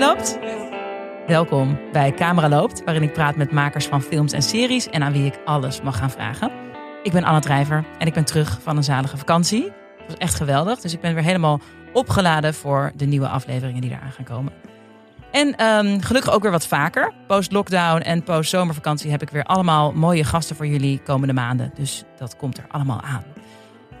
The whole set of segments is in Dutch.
uitloopt? Welkom bij Camera Loopt, waarin ik praat met makers van films en series en aan wie ik alles mag gaan vragen. Ik ben Anna Drijver en ik ben terug van een zalige vakantie. Het was echt geweldig, dus ik ben weer helemaal opgeladen voor de nieuwe afleveringen die eraan gaan komen. En ehm, gelukkig ook weer wat vaker. Post-lockdown en post-zomervakantie heb ik weer allemaal mooie gasten voor jullie komende maanden. Dus dat komt er allemaal aan.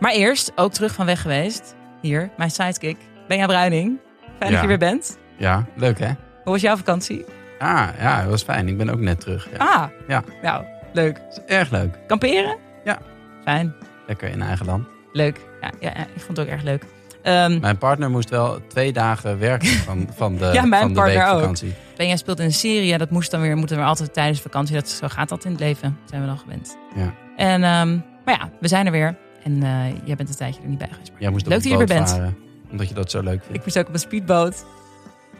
Maar eerst, ook terug van weg geweest. Hier, mijn sidekick, Benja Bruining. Fijn dat je weer bent. Ja, leuk hè? Hoe was jouw vakantie? Ah, ja, het was fijn. Ik ben ook net terug. Ja. Ah, Ja. nou, leuk. Erg leuk. Kamperen? Ja. Fijn, Lekker in eigen land. leuk. Ja, ja, ja, ik vond het ook erg leuk. Ehm, Mijn partner moest wel twee dagen werken van, van de, Ja, mijn van de partner ook. Ben jij speelt in een serie, ja, dat moest dan weer, moeten we altijd tijdens vakantie. Dat, zo gaat dat in het leven, zijn we dan gewend. Ja. En, ehm, maar ja, we zijn er weer. En eh, jij bent een tijdje er niet bij geweest. maar Jij moest Leuk dat je er weer bent. varen, omdat je dat zo leuk vindt. Ik moest ook op een speedboot.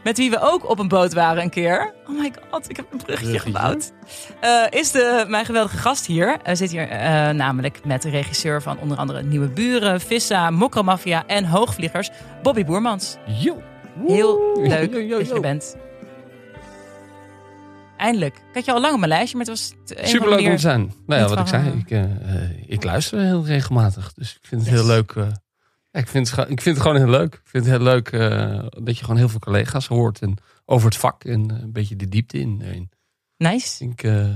Met wie we ook op een boot waren een keer. Oh my god, ik heb een bruggetje, Bruggetje. gebouwd. Eh, is de, mijn geweldige gast hier. Hij zit hier eh, namelijk met de regisseur van onder andere Nieuwe Buren, Vissa, Mokromafia en Hoogvliegers, Bobby Boermans. Yo. Heel leuk Yo, yo, dat je er bent. Eindelijk. Ik had je al lang op mijn lijstje, maar het was... Superleuk andere om te zijn. Nou ja, wat ik zei, eh, ik, eh, eh, ik luister heel regelmatig. Dus ik vind het Yes. heel leuk. Ik, vind het, ik vind het gewoon heel leuk. Ik vind het heel leuk eh, dat je gewoon heel veel collega's hoort. En over het vak en eh, een beetje de diepte in. in. Nice. Ik, eh,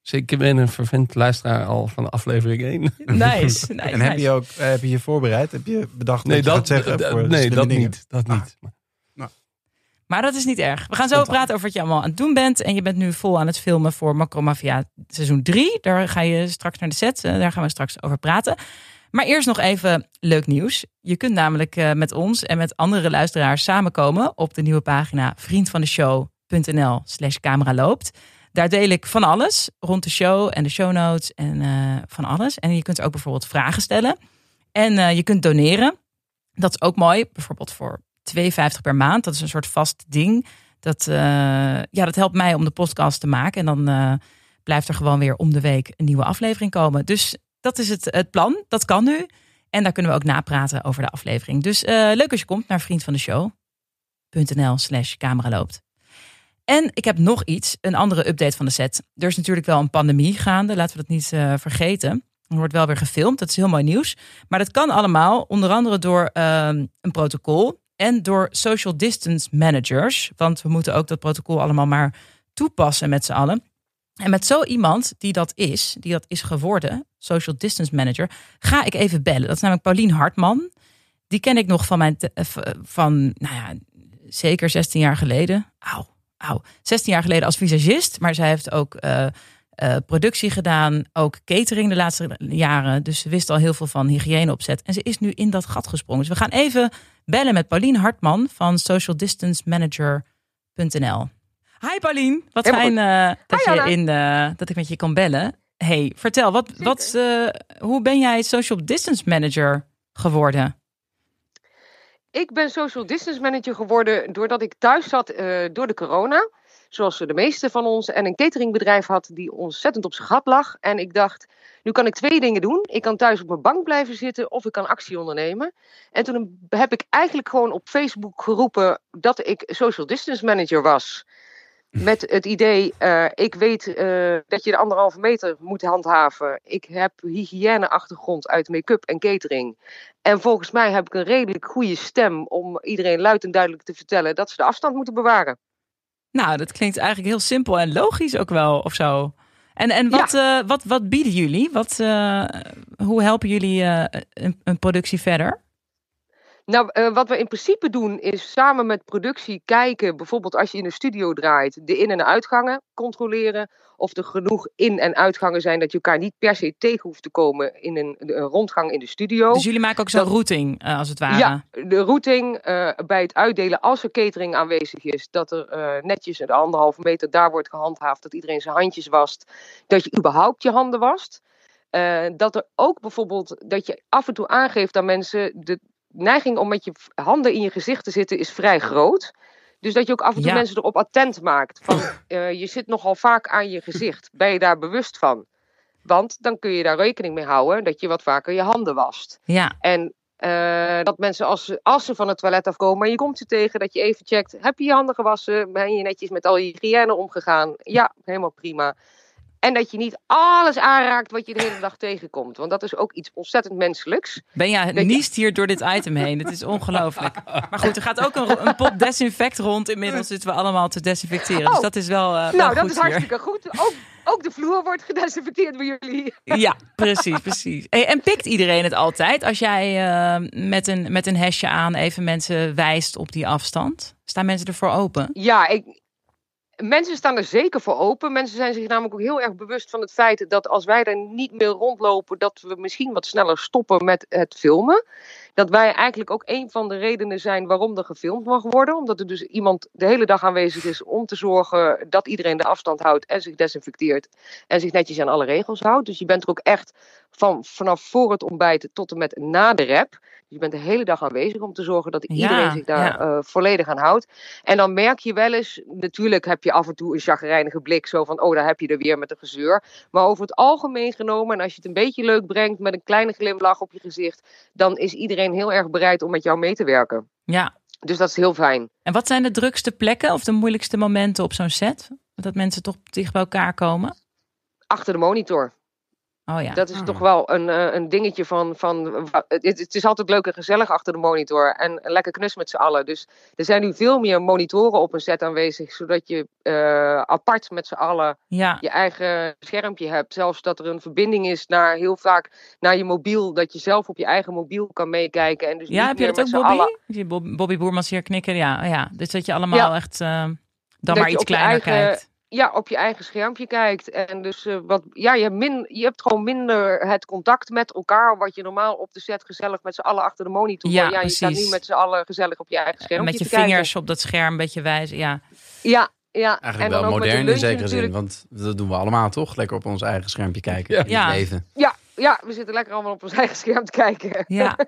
zeker ben een vervent luisteraar al van aflevering 1. Nice. nice En heb nice. je ook heb je je voorbereid? Heb je bedacht Nee, wat je dat, gaat zeggen? dat- voor de nee, dat dingen? niet. Dat Ah. niet. Maar- Maar dat is niet erg. We gaan zo praten over wat je allemaal aan het doen bent. En je bent nu vol aan het filmen voor Macromafia seizoen 3. Daar ga je straks naar de set. Daar gaan we straks over praten. Maar eerst nog even leuk nieuws. Je kunt namelijk eh, met ons en met andere luisteraars samenkomen op de nieuwe pagina vriendvandeshow.nl slash camera loopt. Daar deel ik van alles rond de show en de show notes en eh, van alles. En je kunt ook bijvoorbeeld vragen stellen. En eh, je kunt doneren. Dat is ook mooi. Bijvoorbeeld voor 2,50 per maand. Dat is een soort vast ding. Dat, ja, dat helpt mij om de podcast te maken. En dan blijft er gewoon weer om de week een nieuwe aflevering komen. Dus dat is het, het plan. Dat kan nu. En daar kunnen we ook napraten over de aflevering. Dus eh, leuk als je komt naar vriendvandeshow.nl slash camera loopt. En ik heb nog iets, een andere update van de set. Er is natuurlijk wel een pandemie gaande, laten we dat niet eh, vergeten. Er wordt wel weer gefilmd, dat is heel mooi nieuws. Maar dat kan allemaal onder andere door ehm, een protocol en door social distance managers. Want we moeten ook dat protocol allemaal maar toepassen met z'n allen. En met zo iemand die dat is, die dat is geworden, social distance manager, ga ik even bellen. Dat is namelijk Paulien Hartman. Die ken ik nog van mijn, eh, van, nou ja, zeker 16 jaar geleden. Auw, auw. 16 jaar geleden als visagist, maar zij heeft ook eh, eh, productie gedaan, ook catering de laatste jaren. Dus ze wist al heel veel van hygiëne opzet. En ze is nu in dat gat gesprongen. Dus we gaan even bellen met Paulien Hartman van socialdistancemanager.nl. Hi Paulien, wat Helemaal fijn dat, Hi, je in, dat ik met je kan bellen. Hey, vertel, wat, wat, eh, hoe ben jij social distance manager geworden? Ik ben social distance manager geworden doordat ik thuis zat eh, door de corona. Zoals de meeste van ons. En een cateringbedrijf had die ontzettend op zijn gat lag. En ik dacht, nu kan ik twee dingen doen. Ik kan thuis op mijn bank blijven zitten of ik kan actie ondernemen. En toen heb ik eigenlijk gewoon op Facebook geroepen dat ik social distance manager was. Met het idee, eh, ik weet eh, dat je de anderhalve meter moet handhaven. Ik heb hygiëneachtergrond uit make-up en catering. En volgens mij heb ik een redelijk goede stem om iedereen luid en duidelijk te vertellen dat ze de afstand moeten bewaren. Nou, dat klinkt eigenlijk heel simpel en logisch ook wel, of zo. En, en wat, eh, wat, wat bieden jullie? Wat, hoe helpen jullie een, een productie verder? Nou, eh, wat we in principe doen is samen met productie kijken, bijvoorbeeld als je in een studio draait, de in- en uitgangen controleren. Of er genoeg in- en uitgangen zijn dat je elkaar niet per se tegen hoeft te komen in een, een rondgang in de studio. Dus jullie maken ook zo'n routing, eh, als het ware. Ja, de routing eh, bij het uitdelen als er catering aanwezig is, dat er netjes de anderhalve meter daar wordt gehandhaafd, dat iedereen zijn handjes wast, dat je überhaupt je handen wast. Dat er ook bijvoorbeeld, dat je af en toe aangeeft aan mensen, de neiging om met je handen in je gezicht te zitten is vrij groot. Dus dat je ook af en toe Ja. mensen erop attent maakt. Van, eh, je zit nogal vaak aan je gezicht. Ben je daar bewust van? Want dan kun je daar rekening mee houden dat je wat vaker je handen wast. Ja, En Eh, dat mensen als ze, als ze van het toilet afkomen, maar je komt ze tegen, dat je even checkt: heb je je handen gewassen? Ben je netjes met al je hygiëne omgegaan? Ja, helemaal prima. En dat je niet alles aanraakt wat je de hele dag tegenkomt. Want dat is ook iets ontzettend menselijks. Benja je- niest hier door dit item heen. Het is ongelooflijk. Maar goed, er gaat ook een, een pot desinfect rond. Inmiddels zitten we allemaal te desinfecteren. Dus Oh. dat is wel, eh, wel nou, dat is hier. hartstikke goed. Ook, ook de vloer wordt gedesinfecteerd bij jullie. Ja, precies, precies. Hey, en pikt iedereen het altijd als jij eh, met, een, met een hesje aan even mensen wijst op die afstand? Staan mensen ervoor open? Ja, ik, mensen staan er zeker voor open. Mensen zijn zich namelijk ook heel erg bewust van het feit dat als wij er niet meer rondlopen, dat we misschien wat sneller stoppen met het filmen. Dat wij eigenlijk ook een van de redenen zijn waarom er gefilmd mag worden. Omdat er dus iemand de hele dag aanwezig is om te zorgen dat iedereen de afstand houdt en zich desinfecteert. En zich netjes aan alle regels houdt. Dus je bent er ook echt van, vanaf voor het ontbijt tot en met na de rap. Je bent de hele dag aanwezig om te zorgen dat iedereen Ja, zich daar ja. eh, volledig aan houdt. En dan merk je wel eens, natuurlijk heb je af en toe een chagrijnige blik, zo van, oh, daar heb je er weer met een gezeur. Maar over het algemeen genomen, en als je het een beetje leuk brengt met een kleine glimlach op je gezicht, dan is iedereen heel erg bereid om met jou mee te werken. Ja. Dus dat is heel fijn. En wat zijn de drukste plekken of de moeilijkste momenten op zo'n set? Dat mensen toch dicht bij elkaar komen? Achter de monitor. Oh ja. Dat is Ah. toch wel een, eh, een dingetje van. van het, het is altijd leuk en gezellig achter de monitor. En lekker knus met z'n allen. Dus er zijn nu veel meer monitoren op een set aanwezig. Zodat je eh, apart met z'n allen Ja. je eigen schermpje hebt. Zelfs dat er een verbinding is naar heel vaak naar je mobiel. Dat je zelf op je eigen mobiel kan meekijken. En dus Ja, heb je dat ook, Bobby? allen- Ik zie Bob- Bobby Boermans hier knikken. Ja, oh ja. Dus dat je allemaal Ja. echt eh, dan Dat maar iets kleiner eigen- kijkt. Ja, op je eigen schermpje kijkt. En dus eh, wat, ja, je, hebt min, je hebt gewoon minder het contact met elkaar. Wat je normaal op de set gezellig met z'n allen achter de monitor. Ja, je staat precies. nu met z'n allen gezellig op je eigen En schermpje. met je te kijken. vingers op dat scherm een beetje wijzen. Ja. Ja, ja. Eigenlijk en dan wel modern in zekere zin. natuurlijk. Want dat doen we allemaal toch? Lekker op ons eigen schermpje kijken. Ja. Ja. leven. Ja, ja, we zitten lekker allemaal op ons eigen scherm te kijken. ja.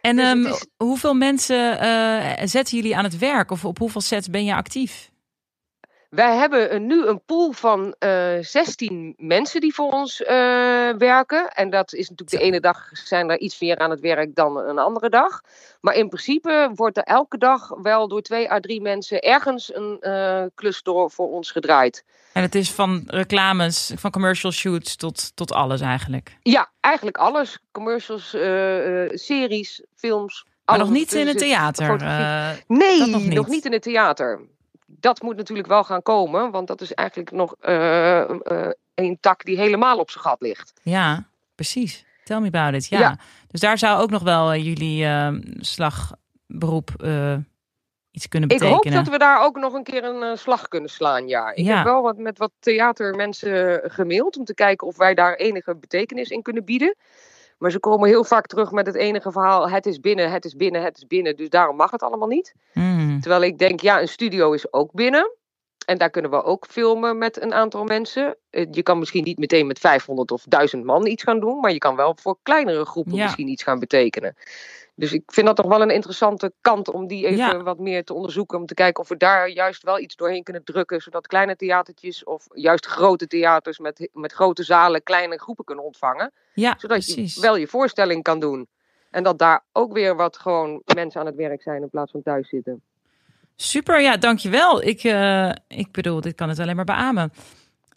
En Dus ehm, is- hoeveel mensen eh, zetten jullie aan het werk? Of op hoeveel sets ben je actief? Wij hebben nu een pool van eh 16 mensen die voor ons eh, werken. En dat is natuurlijk de ene dag zijn er iets meer aan het werk dan een andere dag. Maar in principe wordt er elke dag wel door twee à drie mensen ergens een eh, klus door voor ons gedraaid. En het is van reclames, van commercial shoots tot, tot alles eigenlijk. Ja, eigenlijk alles. Commercials, series, films. Maar nog niet in het theater. Nee, nog niet. in het theater. Dat moet natuurlijk wel gaan komen, want dat is eigenlijk nog eh, eh, een tak die helemaal op zijn gat ligt. ja, precies. Tell me about it. Ja. Ja. Dus daar zou ook nog wel eh, jullie eh, slagberoep eh, iets kunnen Ik betekenen. hoop dat we daar ook nog een keer een eh, slag kunnen slaan, ja. Ik Ja. heb wel wat, met wat theatermensen gemaild om te kijken of wij daar enige betekenis in kunnen bieden. Maar ze komen heel vaak terug met het enige verhaal: het is binnen, het is binnen, het is binnen. Dus daarom mag het allemaal niet. Mm. Terwijl ik denk, ja, een studio is ook binnen. En daar kunnen we ook filmen met een aantal mensen. Eh, Je kan misschien niet meteen met 500 of 1000 man iets gaan doen. Maar je kan wel voor kleinere groepen Ja. misschien iets gaan betekenen. Dus ik vind dat toch wel een interessante kant om die even Ja. wat meer te onderzoeken. Om te kijken of we daar juist wel iets doorheen kunnen drukken. Zodat kleine theatertjes of juist grote theaters met, met grote zalen kleine groepen kunnen ontvangen. Ja, Zodat precies. je wel je voorstelling kan doen. En dat daar ook weer wat gewoon mensen aan het werk zijn in plaats van thuis zitten. Super, ja, dankjewel. Ik, eh, ik bedoel, dit kan het alleen maar beamen.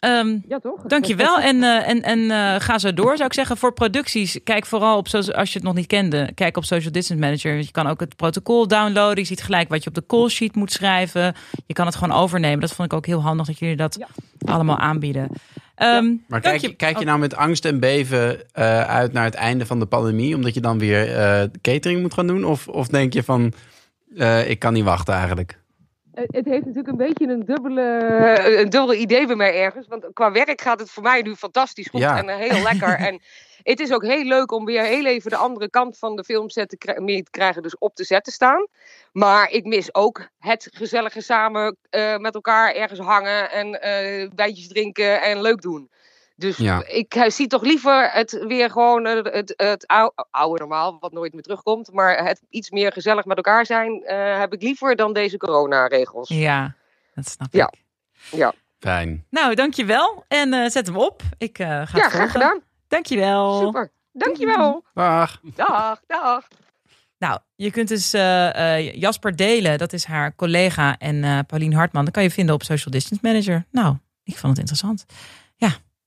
Ehm Ja, toch? dankjewel en, eh, en, en eh, ga zo door, zou ik zeggen. Voor producties, kijk vooral op, als je het nog niet kende, kijk op Social Distance Manager. Je kan ook het protocol downloaden. Je ziet gelijk wat je op de call sheet moet schrijven. Je kan het gewoon overnemen. Dat vond ik ook heel handig dat jullie dat Ja. allemaal aanbieden. Ehm, Maar kijk je, kijk je nou met angst en beven eh, uit naar het einde van de pandemie, omdat je dan weer eh, catering moet gaan doen? Of, of denk je van, eh, ik kan niet wachten eigenlijk? Eh, Het heeft natuurlijk een beetje een, dubbele, eh, een idee bij mij ergens. Want qua werk gaat het voor mij nu fantastisch goed Ja. en eh, heel lekker. en het is ook heel leuk om weer heel even de andere kant van de filmset te, kri- mee te krijgen. Dus op de set te staan. Maar ik mis ook het gezellige samen met elkaar ergens hangen. En eh wijntjes drinken en leuk doen. Dus Ja. ik zie toch liever het weer gewoon eh, het, het, ou- oude normaal, wat nooit meer terugkomt. Maar het iets meer gezellig met elkaar zijn eh, heb ik liever dan deze coronaregels. ja, dat snap Ja. ik. Fijn. Nou, dankjewel. En eh, zet hem op. Ik eh, ga Ja, het graag volgen. gedaan. Dankjewel. Super. Dankjewel. Dag. Dag, dag. Nou, je kunt dus eh, eh, Jasper delen, dat is haar collega, en eh Paulien Hartman. Dat kan je vinden op Social Distance Manager. Nou, ik vond het interessant.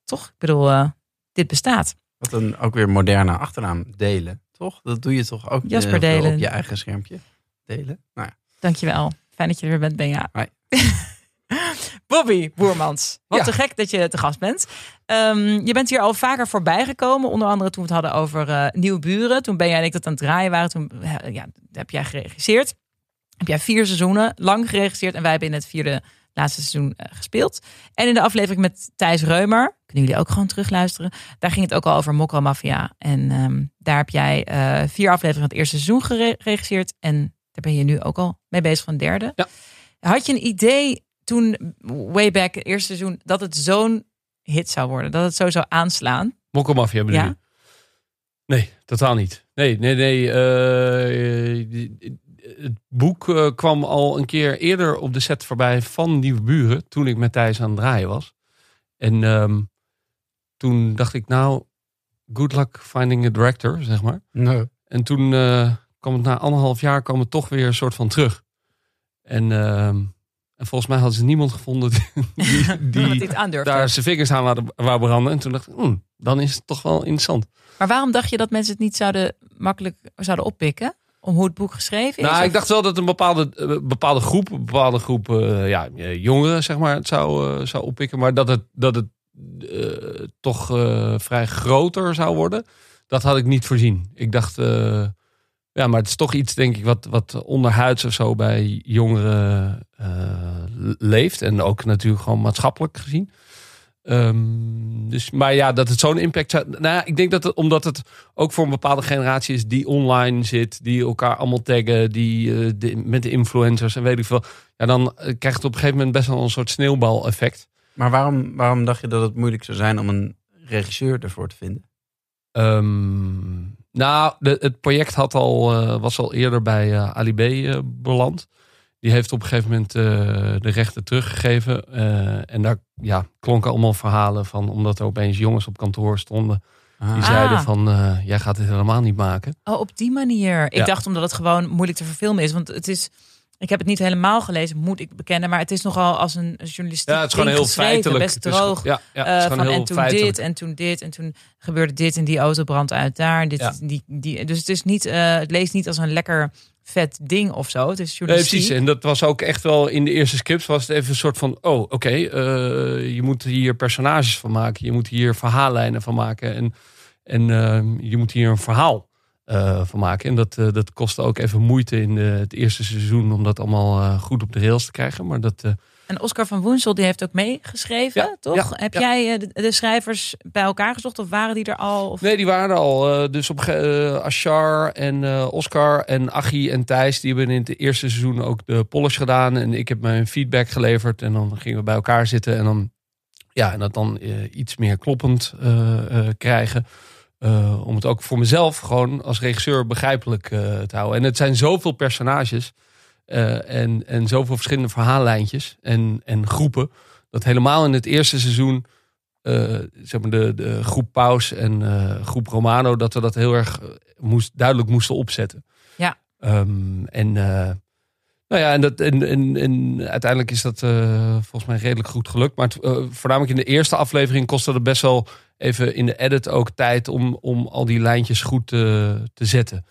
Toch? Ik bedoel, eh, dit bestaat. Wat een ook weer moderne achternaam delen, toch? Dat doe je toch ook Jasper veel Delen. op je eigen schermpje delen. Nou ja. Dankjewel. Fijn dat je er weer bent, Benja. Bobby Boermans. Wat Ja. te gek dat je te gast bent. Ehm, je bent hier al vaker voorbij gekomen. Onder andere toen we het hadden over eh Nieuwe Buren. Toen ben jij en ik dat aan het draaien waren. Toen eh, ja, heb jij geregisseerd. Heb jij vier seizoenen lang geregisseerd. En wij hebben in het vierde laatste seizoen eh, gespeeld. En in de aflevering met Thijs Reumer. Kunnen jullie ook gewoon terugluisteren. Daar ging het ook al over Mokro Mafia. En ehm, daar heb jij eh, vier afleveringen van het eerste seizoen gere- geregisseerd. En daar ben je nu ook al mee bezig van derde. Ja. Had je een idee toen, way back, het eerste seizoen, dat het zo'n hit zou worden? Dat het zo zou aanslaan? Mokkelmafia bedoel Ja. Nee, totaal niet. Nee, nee, nee. eh, het boek eh, kwam al een keer eerder op de set voorbij van Nieuwe Buren. Toen ik met Thijs aan het draaien was. En ehm, toen dacht ik, nou, good luck finding a director, zeg maar. Nee. En toen eh, kwam het na anderhalf jaar kwam het toch weer een soort van terug. En, ehm, en volgens mij hadden ze niemand gevonden die, die daar zijn vingers aan wou, wou branden. En toen dacht ik, hmm, dan is het toch wel interessant. Maar waarom dacht je dat mensen het niet zouden makkelijk zouden oppikken? Om hoe het boek geschreven is? Nou, Of- ik dacht wel dat een bepaalde, eh, bepaalde groep, een bepaalde groep eh, ja, eh, jongeren, zeg maar, het zou, zou oppikken. Maar dat het, dat het toch vrij groter zou worden, dat had ik niet voorzien. Ik dacht, ja, maar het is toch iets, denk ik, wat, wat onderhuids of zo bij jongeren leeft. En ook natuurlijk gewoon maatschappelijk gezien. Ehm, dus, maar ja, dat het zo'n impact zou. Nou, ja, ik denk dat het, omdat het ook voor een bepaalde generatie is die online zit, die elkaar allemaal taggen, die eh, de- met de influencers en weet ik veel. Ja, dan eh, krijgt het op een gegeven moment best wel een soort sneeuwbal-effect. Maar waarom, waarom dacht je dat het moeilijk zou zijn om een regisseur ervoor te vinden? Ehm, nou, de, het project had al, eh, was al eerder bij Ali B eh, beland. Die heeft op een gegeven moment eh, de rechten teruggegeven. eh, en daar ja, klonken allemaal verhalen van, omdat er opeens jongens op kantoor stonden. Die Ah. zeiden van, eh, jij gaat dit helemaal niet maken. Oh, op die manier. Ik Ja. dacht omdat het gewoon moeilijk te verfilmen is. Want het is. Ik heb het niet helemaal gelezen, moet ik bekennen. Maar het is nogal als een journalistiek Ja, het is gewoon heel feitelijk. Best Het is droog. ja, ja, het is gewoon van, heel en toen feitelijk. dit en toen dit en toen gebeurde dit en die auto brandt uit daar. Dit, Ja. die, die, dus het is niet, het leest niet als een lekker vet ding of zo. Het is Nee, journalistiek. precies. En dat was ook echt wel in de eerste scripts was het even een soort van, oh, oké, eh, je moet hier personages van maken, je moet hier verhaallijnen van maken en, en ehm, je moet hier een verhaal eh, van maken. En dat, eh, dat kostte ook even moeite in het eerste seizoen om dat allemaal eh, goed op de rails te krijgen. Maar dat, eh, En Oscar van Woensel die heeft ook meegeschreven, Ja, toch? ja, Heb ja. jij eh, de, de schrijvers bij elkaar gezocht of waren die er al? Of... Nee, die waren er al. Eh, dus op eh, Ashar en Oscar en Achie en Thijs... die hebben in het eerste seizoen ook de polish gedaan. En ik heb mijn feedback geleverd. En dan gingen we bij elkaar zitten. En dan, ja, en dat dan iets meer kloppend krijgen. Om het ook voor mezelf gewoon als regisseur begrijpelijk te houden. En het zijn zoveel personages... eh, en, en zoveel verschillende verhaallijntjes en, en groepen... dat helemaal in het eerste seizoen eh, zeg maar de, de groep Paus en eh, groep Romano, dat we dat heel erg moest, duidelijk moesten opzetten. Ja. Ehm, en, nou ja, en, dat, en, en, en uiteindelijk is dat volgens mij redelijk goed gelukt. Maar het, voornamelijk in de eerste aflevering kostte het best wel even in de edit ook tijd om, om al die lijntjes goed te zetten.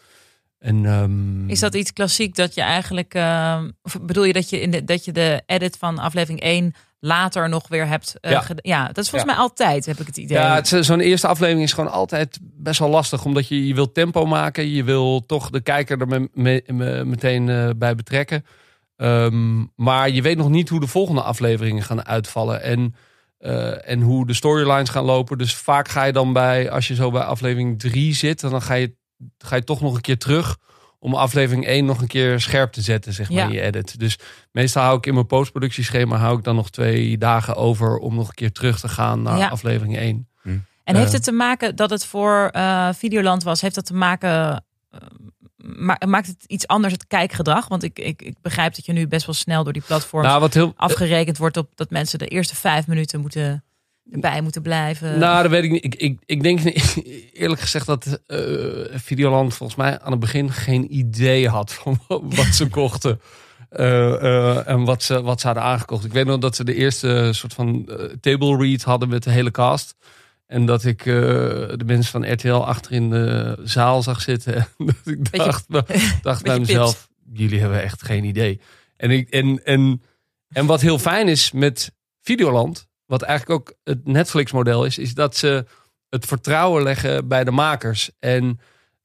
En, ehm, Is dat iets klassiek dat je eigenlijk, eh, of bedoel je dat je, in de, dat je de edit van aflevering 1 later nog weer hebt eh, Ja. ja, dat is volgens Ja. mij altijd, heb ik het idee. Ja, zo'n eerste aflevering is gewoon altijd best wel lastig. Omdat je, je wil tempo maken. Je wil toch de kijker er me- me- me- meteen eh, bij betrekken. Ehm, maar je weet nog niet hoe de volgende afleveringen gaan uitvallen. En, eh, en hoe de storylines gaan lopen. Dus vaak ga je dan bij, als je zo bij aflevering 3 zit... dan ga je, ga je toch nog een keer terug... om aflevering 1 nog een keer scherp te zetten, zeg maar, Ja. in je edit. Dus meestal hou ik in mijn postproductieschema... hou ik dan nog twee dagen over... om nog een keer terug te gaan naar Ja. aflevering 1. En heeft Eh. het te maken dat het voor eh, Videoland was? Heeft dat te maken, eh, ma- maakt het iets anders het kijkgedrag? Want ik, ik, ik begrijp dat je nu best wel snel door die platforms Nou, wat heel, afgerekend wordt op dat mensen de eerste vijf minuten moeten erbij moeten blijven? Nou, dat weet ik niet. Ik, ik, ik denk eerlijk gezegd dat eh, Videoland volgens mij aan het begin geen idee had van wat ze kochten. Eh, eh, en wat ze, wat ze hadden aangekocht. Ik weet nog dat ze de eerste soort van table read hadden met de hele cast. En dat ik de mensen van RTL achter in de zaal zag zitten. En dat ik Beetje- dacht, dacht bij mezelf, jullie hebben echt geen idee. En, ik, en, en, en wat heel fijn is met Videoland, wat eigenlijk ook het Netflix-model is, is dat ze het vertrouwen leggen bij de makers. En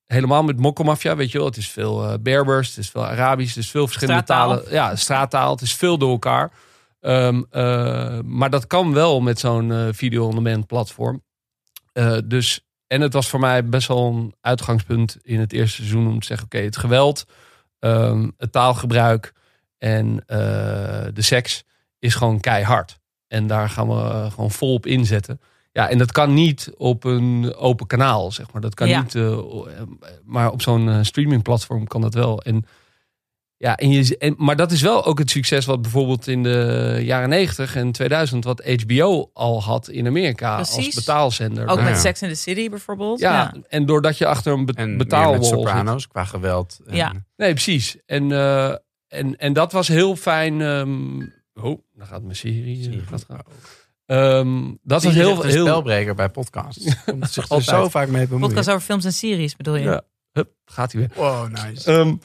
helemaal met Mokkomafia, weet je wel, het is veel eh, Berbers, het is veel Arabisch, het is veel verschillende Straattaal. talen. Ja, straattaal, het is veel door elkaar. Ehm, eh, maar dat kan wel met zo'n eh, video-on-demand platform. Dus, en het was voor mij best wel een uitgangspunt in het eerste seizoen om te zeggen: oké, het geweld, ehm, het taalgebruik en de seks is gewoon keihard. En daar gaan we eh, gewoon vol op inzetten. Ja, en dat kan niet op een open kanaal, zeg maar. Dat kan Ja. niet, eh, maar op zo'n eh, streamingplatform kan dat wel. En ja, en je, en, maar dat is wel ook het succes wat bijvoorbeeld in de jaren 90 en 2000 wat HBO al had in Amerika als betaalzender. Ook Ja. met Sex in the City bijvoorbeeld. ja, en doordat je achter een be betaalwall met zit. Sopranos qua geweld. En- Ja. Nee, precies. En, eh, en, en dat was heel fijn. ehm, oh, dan gaat mijn serie. eh, je. gaat gaan. Ehm, dat was je heel, heel spelbreker bij podcasts. Komt zich er Altijd. zo vaak mee bemoeien. Podcast over films en series bedoel je? Ja. Hup, gaat hij weer. Wow, nice. Ehm,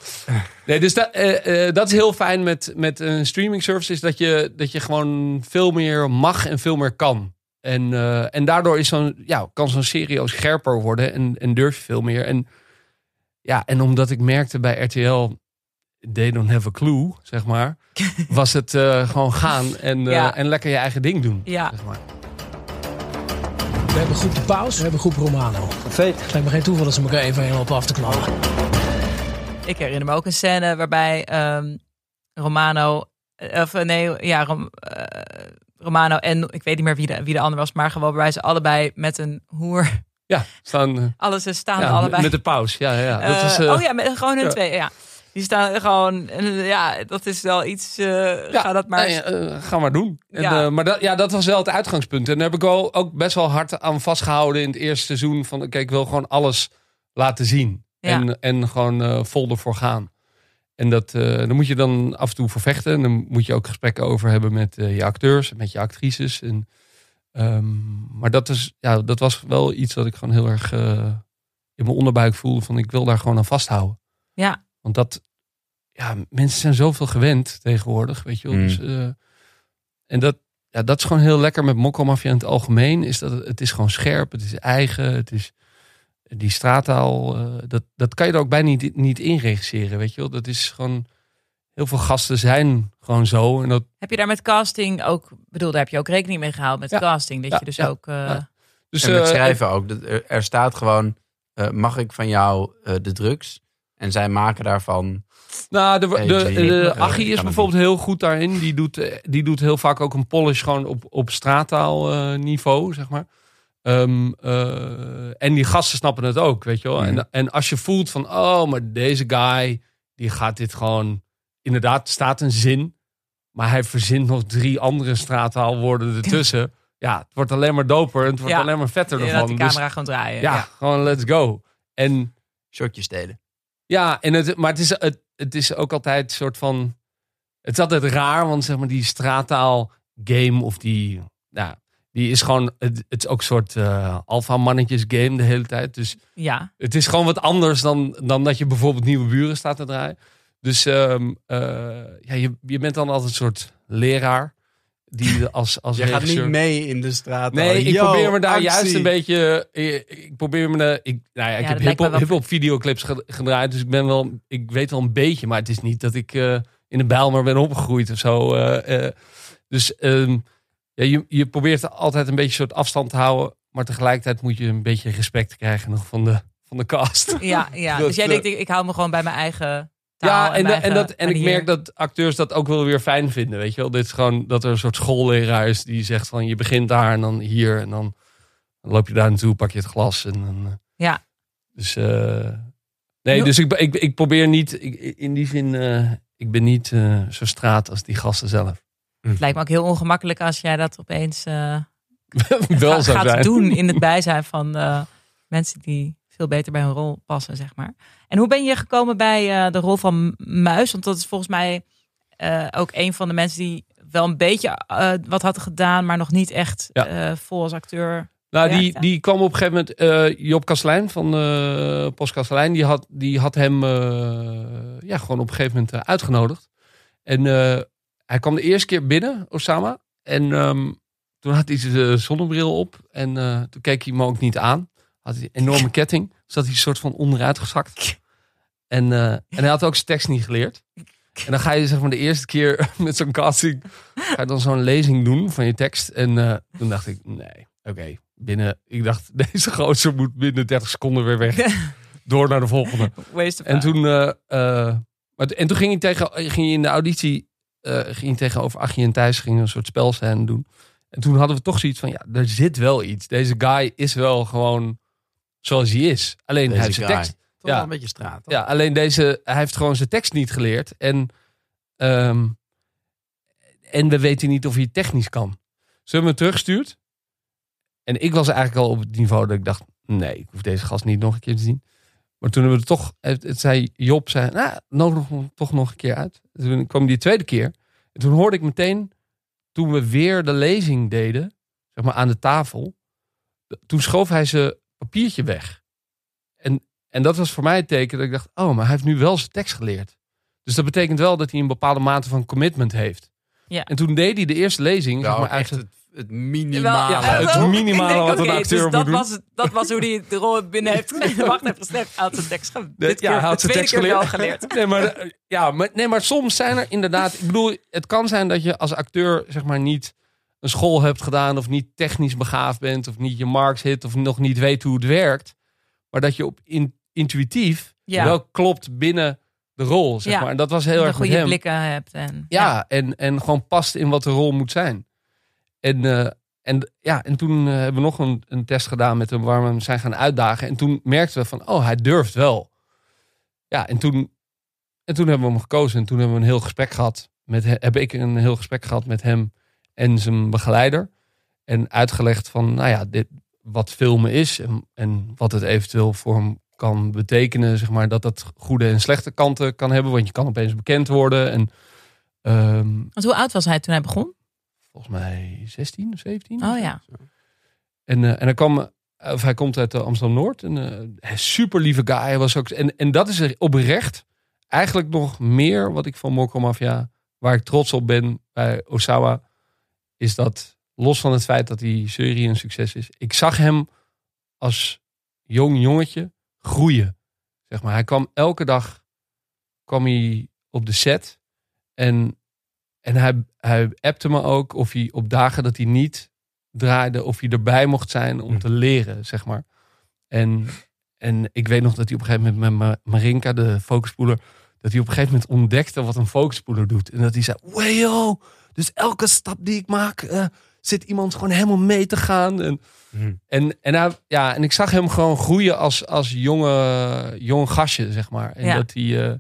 nee, dus dat, eh, eh, dat is heel fijn met, met een streaming service. Is dat je, dat je gewoon veel meer mag en veel meer kan. En, eh, en daardoor is zo'n, ja, kan zo'n serie ook scherper worden. En, en durf je veel meer. En, ja, en omdat ik merkte bij RTL. They don't have a clue, zeg maar. Was het eh, gewoon gaan en, eh, Ja. en lekker je eigen ding doen. Ja. Zeg maar. We hebben groep de Paus, we hebben groep Romano. Fake. Het lijkt me geen toeval dat ze elkaar even helemaal af te knallen. Ik herinner me ook een scène waarbij ehm, Romano, eh, of nee, ja, Rom- Romano en ik weet niet meer wie de, wie de ander was, maar gewoon waarbij ze allebei met een hoer, Ja, staan, alles ze staan ja, allebei. met de paus. Ja, ja, ja. Dat is, oh ja, met, gewoon hun ja. twee, ja. Die staan gewoon, eh, ja, dat is wel iets, eh Ja, ga dat maar. nee, eh, ga maar doen. En, Ja. eh, maar dat, ja, dat was wel het uitgangspunt. En daar heb ik wel ook best wel hard aan vastgehouden in het eerste seizoen. Van, kijk, ik wil gewoon alles laten zien. Ja. En, en gewoon eh, vol ervoor gaan. En dat, eh daar moet je dan af en toe voor vechten. En dan moet je ook gesprekken over hebben met eh, je acteurs en met je actrices. En, ehm, maar dat, is, ja, dat was wel iets wat ik gewoon heel erg eh, in mijn onderbuik voelde. Van ik wil daar gewoon aan vasthouden. Ja. Want dat, ja, mensen zijn zoveel gewend tegenwoordig, weet je wel. Mm. Dus, eh, en dat, ja, dat is gewoon heel lekker met Mokkelmafia in het algemeen. Is dat het, is gewoon scherp, het is eigen, het is die straattaal. eh, dat, dat kan je er ook bijna niet, niet in regisseren, weet je wel. Dat is gewoon, heel veel gasten zijn gewoon zo. En dat, Heb je daar met casting ook, bedoel, daar heb je ook rekening mee gehaald met Ja. casting, dat Ja, je dus ja, ook, eh, ja. dus, en met schrijven ook. Dat Er, staat gewoon, eh, mag ik van jou eh, de drugs? En zij maken daarvan... Nou, de, de, de, de eh, Achie is bijvoorbeeld heel goed daarin. Die doet, eh, die doet heel vaak ook een polish gewoon op, op straattaalniveau, zeg maar. Ehm, eh, en die gasten snappen het ook, weet je wel. Mhm. En, en als je voelt van, oh, maar deze guy, die gaat dit gewoon... Inderdaad, er staat een zin, maar hij verzint nog drie andere straattaalwoorden ertussen. ja, het wordt alleen maar doper en het wordt Ja. alleen maar vetter ervan. die Dus camera gewoon draaien. ja, gewoon let's go. En Shotjes delen. ja, en het, maar het is, het, het is ook altijd een soort van. Het is altijd raar, want zeg maar die straattaal game of die. Nou, die is gewoon. Het, het is ook een soort eh alpha mannetjes game de hele tijd. Dus ja. het is gewoon wat anders dan, dan dat je bijvoorbeeld nieuwe buren staat te draaien. Dus ehm, eh, ja, je, je bent dan altijd een soort leraar. Die als, als Je gaat niet mee in de straat. Nee, ik Yo, probeer me daar actie. juist een beetje. Ik, ik probeer me. de- Ik, nou ja, ik Ja, heb me hip-hop wel- videoclips ge- gedraaid, dus ik ben wel. Ik weet wel een beetje, maar het is niet dat ik eh, in de Bijlmer ben opgegroeid of zo. eh, eh. dus ehm, ja, je, je probeert altijd een beetje soort afstand te houden, maar tegelijkertijd moet je een beetje respect krijgen nog van de, van de cast. Ja, ja. Dat, dus jij eh, denkt, ik, ik hou me gewoon bij mijn eigen taal. Ja, en, en, dat, en ik merk dat acteurs dat ook wel weer fijn vinden. Weet je wel, dit is gewoon dat er een soort schoolleraar is die zegt van je begint daar en dan hier en dan, loop je daar naartoe, pak je het glas en dan. eh, Ja. Dus eh, nee, dus ik, ik, ik probeer niet, ik, in die zin, eh, ik ben niet eh, zo straat als die gasten zelf. Het lijkt me ook heel ongemakkelijk als jij dat opeens eh, wel ga- zou gaat zijn. doen in het bijzijn van eh, mensen die veel beter bij hun rol passen, zeg maar. En hoe ben je gekomen bij eh, de rol van Muis? Want dat is volgens mij eh, ook een van de mensen die wel een beetje eh, wat had gedaan, maar nog niet echt Ja. vol als acteur. Nou, die, die kwam op een gegeven moment. Job Kastelein van Post Kastelein. Die had, die had hem ja, gewoon op een gegeven moment uitgenodigd. En hij kwam de eerste keer binnen, Osama. En ehm, toen had hij zijn zonnebril op. En toen keek hij me ook niet aan. Had hij een enorme ketting. Zat hij een soort van onderuit gezakt. En, eh, en hij had ook zijn tekst niet geleerd. En dan ga je zeg maar de eerste keer met zo'n casting. Ga je dan zo'n lezing doen van je tekst. En eh, toen dacht ik, nee, oké. binnen, ik dacht, deze gozer moet binnen 30 seconden weer weg. Door naar de volgende. En toen, eh, maar, en toen ging je, tegen, ging je in de auditie ging je tegenover Achie en Thijs ging een soort spelscène doen. En toen hadden we toch zoiets van, ja, er zit wel iets. Deze guy is wel gewoon zoals hij is. Alleen hij Deze heeft zijn guy. tekst. Toch Ja. wel een beetje straat. toch? Ja, alleen deze, hij heeft gewoon zijn tekst niet geleerd. En, ehm, en we weten niet of hij technisch kan. Ze hebben me teruggestuurd. En ik was eigenlijk al op het niveau dat ik dacht, nee, ik hoef deze gast niet nog een keer te zien. Maar toen hebben we het toch, het, het zei Job, zei, nou, nodig hem toch nog een keer uit. Toen kwam die tweede keer. En toen hoorde ik meteen, toen we weer de lezing deden, zeg maar aan de tafel, toen schoof hij zijn papiertje weg. En, en dat was voor mij het teken dat ik dacht, oh, maar hij heeft nu wel zijn tekst geleerd. Dus dat betekent wel dat hij een bepaalde mate van commitment heeft. Ja. En toen deed hij de eerste lezing, zeg Wel maar, echt zijn- het, het minimale. Ja, het minimale denk, wat een acteur dus moet dat doen. Was, het- dat was hoe hij de rol binnen heeft gekregen. Wacht even. Hij had zijn tekst ge- ja, keer, hij had de zijn tekst wel geleerd. geleerd. Nee, maar, ja, maar, nee, maar soms zijn er inderdaad. Ik bedoel, het kan zijn dat je als acteur zeg maar niet een school hebt gedaan of niet technisch begaafd bent of niet je marks hit of nog niet weet hoe het werkt, maar dat je op in, intuïtief Ja. wel klopt binnen de rol, zeg Ja. maar. En dat was heel erg met goede hem. blikken hebt. En, Ja, En, en gewoon past in wat de rol moet zijn. En, eh, en, ja, en toen eh, hebben we nog een, een test gedaan met hem waar we hem zijn gaan uitdagen. En toen merkten we van, oh, hij durft wel. Ja, en toen, en toen hebben we hem gekozen. En toen hebben we een heel gesprek gehad. Met, he- heb ik een heel gesprek gehad met hem en zijn begeleider. En uitgelegd van, nou ja, dit, wat filmen is. En, en wat het eventueel voor hem kan betekenen. Zeg maar, dat dat goede en slechte kanten kan hebben. Want je kan opeens bekend worden. En ehm, Want hoe oud was hij toen hij begon? volgens mij 16 of 17. Oh ja. En, eh, en hij, kwam, of hij komt uit Amsterdam Noord. En eh, super lieve guy. Hij was ook, en, en dat is er oprecht eigenlijk nog meer wat ik van Mokko Mafia, waar ik trots op ben bij Osawa, is dat los van het feit dat die serie een succes is. Ik zag hem als jong jongetje groeien. Zeg maar. Hij kwam elke dag kwam hij op de set. En, en hij, hij appte me ook of hij op dagen dat hij niet draaide, of hij erbij mocht zijn om Hm. te leren, zeg maar. En, en ik weet nog dat hij op een gegeven moment met Ma- Marinka, de focuspoeler, dat hij op een gegeven moment ontdekte wat een focuspoeler doet. En dat hij zei, wayo, dus elke stap die ik maak, eh, zit iemand gewoon helemaal mee te gaan. En, Hm. en, en, hij, ja, en ik zag hem gewoon groeien als, als jonge, jong gastje, zeg maar. En Ja. dat hij. eh,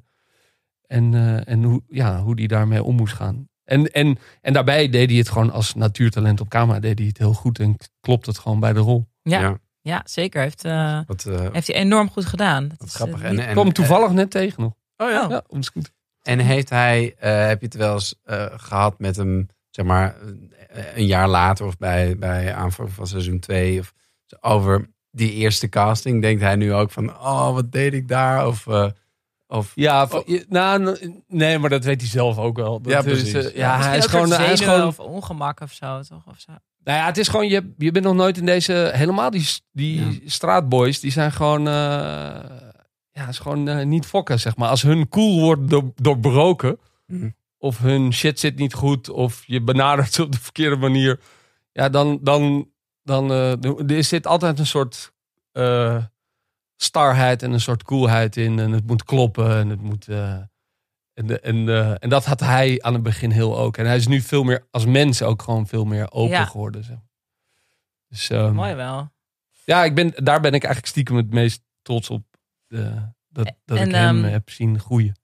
en eh, en hoe, ja, hoe die daarmee om moest gaan. En, en, en daarbij deed hij het gewoon als natuurtalent op camera. Deed hij het heel goed en klopt het gewoon bij de rol. Ja, ja. Ja. zeker. Heeft, Wat, heeft hij enorm goed gedaan. Dat wat is, grappig. En, niet- en, Ik kwam toevallig net tegen nog. Oh ja. Ja. En heeft hij, eh, heb je het wel eens eh, gehad met hem, zeg maar, een jaar later of bij, bij aanvang van seizoen 2 of over die eerste casting? Denkt hij nu ook van, oh, wat deed ik daar? Of, eh, of Ja, nou, nee, maar dat weet hij zelf ook wel. Dat Ja, is, precies. Ja, hij is gewoon, hij is gewoon of ongemak of zo, toch? Of zo. Nou ja, het is gewoon, je, je bent nog nooit in deze, helemaal die, die straatboys, die zijn gewoon, ja, is gewoon eh, niet fokken, zeg maar. Als hun cool wordt door, doorbroken, Mhm. of hun shit zit niet goed, of je benadert ze op de verkeerde manier, ja, dan, dan, dan eh, er zit altijd een soort eh, starheid en een soort coolheid in. En het moet kloppen en het moet... en, de- en, en dat had hij aan het begin heel ook. En hij is nu veel meer als mens ook gewoon veel meer open Ja. geworden. Zeg. Dus ehm, Mooi wel. ja, ik ben, daar ben ik eigenlijk stiekem het meest trots op. dat dat En, ik hem ehm, heb zien groeien.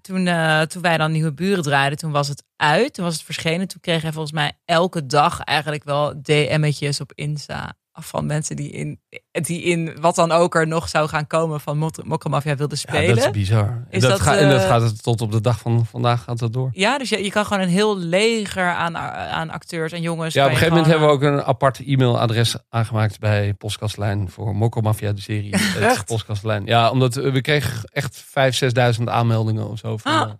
toen, eh, toen wij dan Nieuwe Buren draaiden, toen was het uit. Toen was het verschenen. Toen kreeg hij volgens mij elke dag eigenlijk wel DM'tjes op Insta. Van mensen die in, die in wat dan ook er nog zou gaan komen van Mokromafia wilden Ja, spelen. dat is bizar. Is dat dat, gaat, en dat eh, gaat het tot op de dag van vandaag gaat dat door. Ja, dus je, je kan gewoon een heel leger aan, aan acteurs en jongens. Ja, op een gegeven moment hebben we ook een apart e-mailadres aangemaakt bij Postkastlijn voor Mokko Mafia, de serie. Echt? Postkastlijn. Ja, omdat we kregen echt 5.000, 6.000 aanmeldingen of zo. Van, Ah. eh,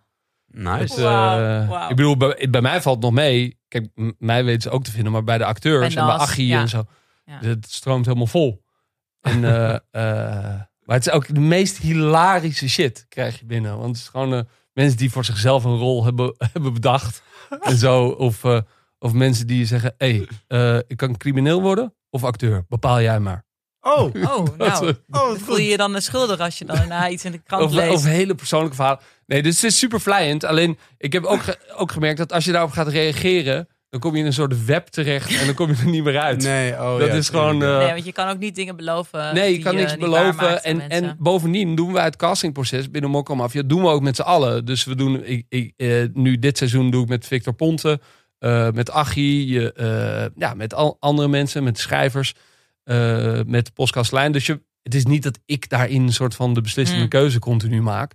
Nice. dus, eh. Ik bedoel, bij, bij mij valt het nog mee. Kijk, mij weten ze ook te vinden, maar bij de acteurs Bij en bij Achie ja. en zo, Ja. het stroomt helemaal vol. En, eh, eh, maar het is ook de meest hilarische shit krijg je binnen. Want het is gewoon eh, mensen die voor zichzelf een rol hebben, hebben bedacht. en zo. Of, eh, of mensen die zeggen, hé, hey, eh, ik kan crimineel worden of acteur. Bepaal jij maar. Oh, Oh, Dat, nou. oh Voel je je dan een schuldig als je dan daarna iets in de krant Of, leest? of hele persoonlijke verhalen. Nee, dus het is super vlijend. Alleen, ik heb ook, ge- ook gemerkt dat als je daarop gaat reageren... dan kom je in een soort web terecht en dan kom je er niet meer uit. Nee, oh dat ja, is gewoon... eh, nee, want je kan ook niet dingen beloven. Nee, je die kan niks beloven. En, en bovendien doen wij het castingproces binnen Mokko Mafia. doen we ook met z'n allen. Dus we doen, ik, ik, eh, nu dit seizoen doe ik met Victor Ponte, eh, met Achie, eh, ja, met al andere mensen, met schrijvers, eh, met de podcastlijn. Dus je, het is niet dat ik daarin een soort van de beslissende Hmm. keuze continu maak.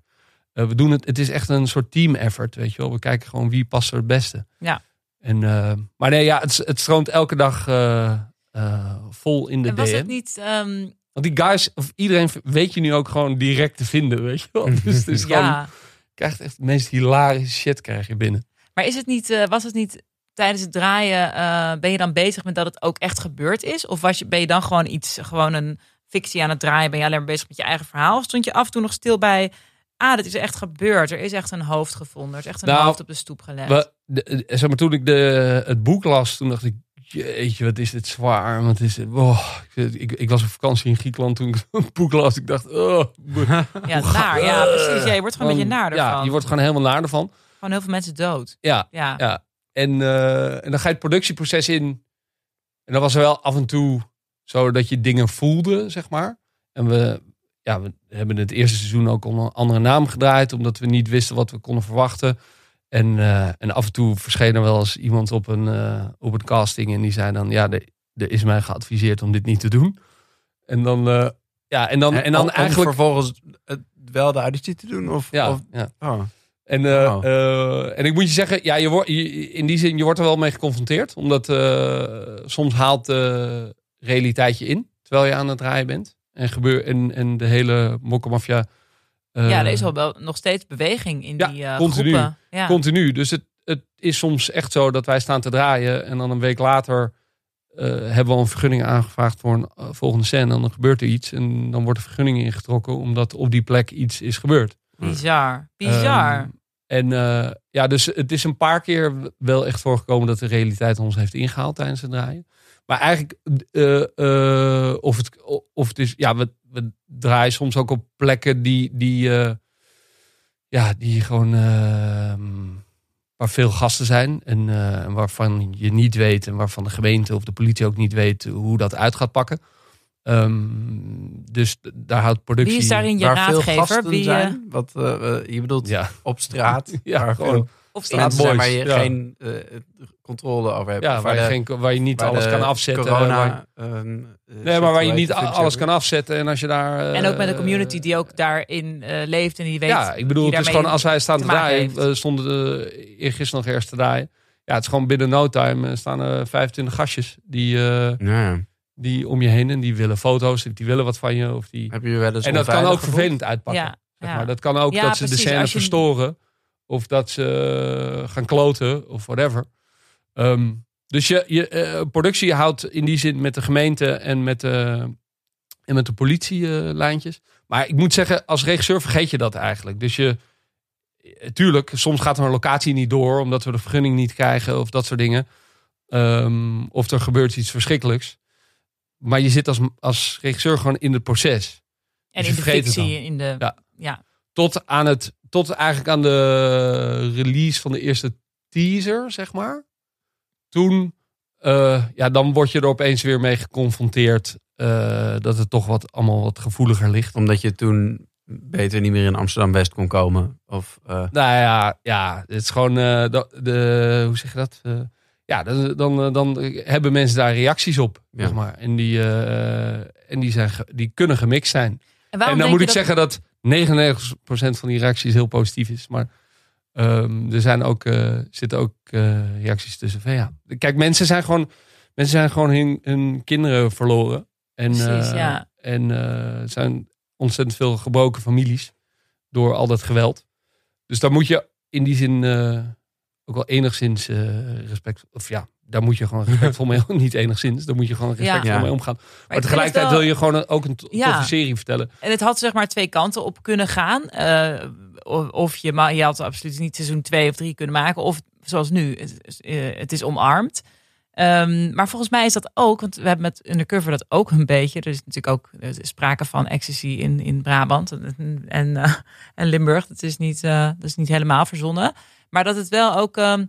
Eh, we doen het, het is echt een soort team effort, weet je wel. We kijken gewoon wie past er het beste. Ja. En, eh, maar nee, ja, het, het stroomt elke dag eh, eh, vol in de En was DM. het niet... ehm, Want die guys, of iedereen weet je nu ook gewoon direct te vinden, weet je wel. Dus het is gewoon, je krijgt echt de meest hilarische shit krijg je binnen. maar is het niet, eh, was het niet tijdens het draaien... eh, ben je dan bezig met dat het ook echt gebeurd is? Of was je, ben je dan gewoon iets, gewoon een fictie aan het draaien? Ben je alleen maar bezig met je eigen verhaal? Of stond je af en toe nog stil bij... Ah, dit is echt gebeurd. Er is echt een hoofd gevonden. Er is echt een Nou, hoofd op de stoep gelegd. We, de, eh, zeg maar, toen ik de, het boek las, toen dacht ik, jeetje, wat is dit zwaar. Wat is dit, oh, ik, ik, ik was op vakantie in Griekenland toen ik het boek las. Ik dacht, oh, ja, naar. Ja, precies. Ja, je wordt gewoon een beetje naar ervan. Ja, je wordt gewoon helemaal naar ervan. Gewoon heel veel mensen dood. Ja, Ja. Ja. En, eh, en dan ga je het productieproces in. En dan was er wel af en toe zo dat je dingen voelde, zeg maar. En we, ja, we hebben het eerste seizoen ook onder een andere naam gedraaid, omdat we niet wisten wat we konden verwachten. En, eh, en af en toe verscheen er wel eens iemand op een, eh, op een casting en die zei dan, ja, er, is mij geadviseerd om dit niet te doen. En dan, eh, ja, en dan, en dan eigenlijk... vervolgens het wel de auditie te doen? Of, Ja, of, ja. oh. En, Oh. en ik moet je zeggen, ja, je wordt, in die zin, je wordt er wel mee geconfronteerd. Omdat soms haalt de realiteit je in, terwijl je aan het draaien bent. En, gebeur, en, en de hele mokkermafia... eh, ja, er is al wel nog steeds beweging in Ja, die eh, continu. groepen. Ja. Continu. Dus het, het is soms echt zo dat wij staan te draaien. En dan een week later eh, hebben we al een vergunning aangevraagd voor een volgende scène. En dan gebeurt er iets. En dan wordt de vergunning ingetrokken omdat op die plek iets is gebeurd. Bizar. Bizar. Ehm, en ja, dus het is een paar keer wel echt voorgekomen dat de realiteit ons heeft ingehaald tijdens het draaien. Maar eigenlijk, eh, eh, of, het, of het is, ja, we, we draaien soms ook op plekken die, die, eh, ja, die gewoon, eh, waar veel gasten zijn en waarvan je niet weet en waarvan de gemeente of de politie ook niet weet hoe dat uit gaat pakken. Ehm, dus daar houdt productie. Wie is daarin je waar veel raadgever? gasten Wie, zijn. Wat, je bedoelt Ja, op straat. ja waar gewoon. veel of mensen zijn waar je ja. geen eh, controle over hebt. Ja, waar je, de- geen, waar je niet waar alles de kan afzetten. Corona, waar- ehm, eh, Nee, maar waar je niet de alles kan afzetten. En als je daar. En ook met een eh, community die ook daarin eh, leeft en die weet. Ja, ik bedoel, het is gewoon als wij staan te te draaien. stonden uh, eergisteren nog ergens te draaien. Ja, het is gewoon binnen no time eh, staan er 25 gastjes die, eh, Ja. die om je heen en die willen foto's, die willen wat van je. Of die... Heb je wel eens En dat kan ook gevoeld? vervelend uitpakken. Ja, Zeg ja. maar. Dat kan ook Ja, dat ze de precies. scène Als je- verstoren. Of dat ze eh, gaan kloten of whatever. Ehm, dus je, je eh, productie houdt in die zin met de gemeente en met de, en met de politielijntjes. maar ik moet zeggen, als regisseur vergeet je dat eigenlijk. Dus je, eh, tuurlijk, soms gaat er een locatie niet door omdat we de vergunning niet krijgen of dat soort dingen. Ehm, of er gebeurt iets verschrikkelijks. Maar je zit als, als regisseur gewoon in het proces. en dus in je de vergeet het fictie, in de. Ja. Ja. tot aan het tot eigenlijk aan de release van de eerste teaser, zeg maar. Toen, eh, ja, dan word je er opeens weer mee geconfronteerd eh, dat het toch wat allemaal wat gevoeliger ligt. Omdat je toen beter niet meer in Amsterdam-West kon komen. Of, eh, Nou ja, ja het is gewoon, de, de, hoe zeg je dat? Ja, dan, dan, dan hebben mensen daar reacties op, Ja. zeg maar. En die, en die, zijn, die kunnen gemixt zijn. En, dan moet ik dat- zeggen dat 99% van die reacties heel positief is. Maar ehm, er zijn ook, eh, zitten ook eh, reacties tussen van ja. Kijk, mensen zijn gewoon, mensen zijn gewoon hun, hun kinderen verloren. En, Precies, eh, ja. en er zijn ontzettend veel gebroken families door al dat geweld. Dus daar moet je in die zin ook wel enigszins respect... Of ja, daar moet je gewoon respectvol mee... Niet enigszins, daar moet je gewoon respectvol Ja. mee omgaan. Maar, tegelijkertijd wel- wil je gewoon ook een Ja. toffe serie vertellen. En het had zeg maar twee kanten op kunnen gaan. Eh, of- je, maar je had absoluut niet seizoen 2 of 3 kunnen maken. Of zoals nu, het, is, eh, het is omarmd. Ehm, maar volgens mij is dat ook, want we hebben met Undercover dat ook een beetje. Er is natuurlijk ook is sprake van ecstasy in, in Brabant en, en, eh, en Limburg. Dat is, niet, eh, dat is niet helemaal verzonnen. Maar dat het wel ook ehm,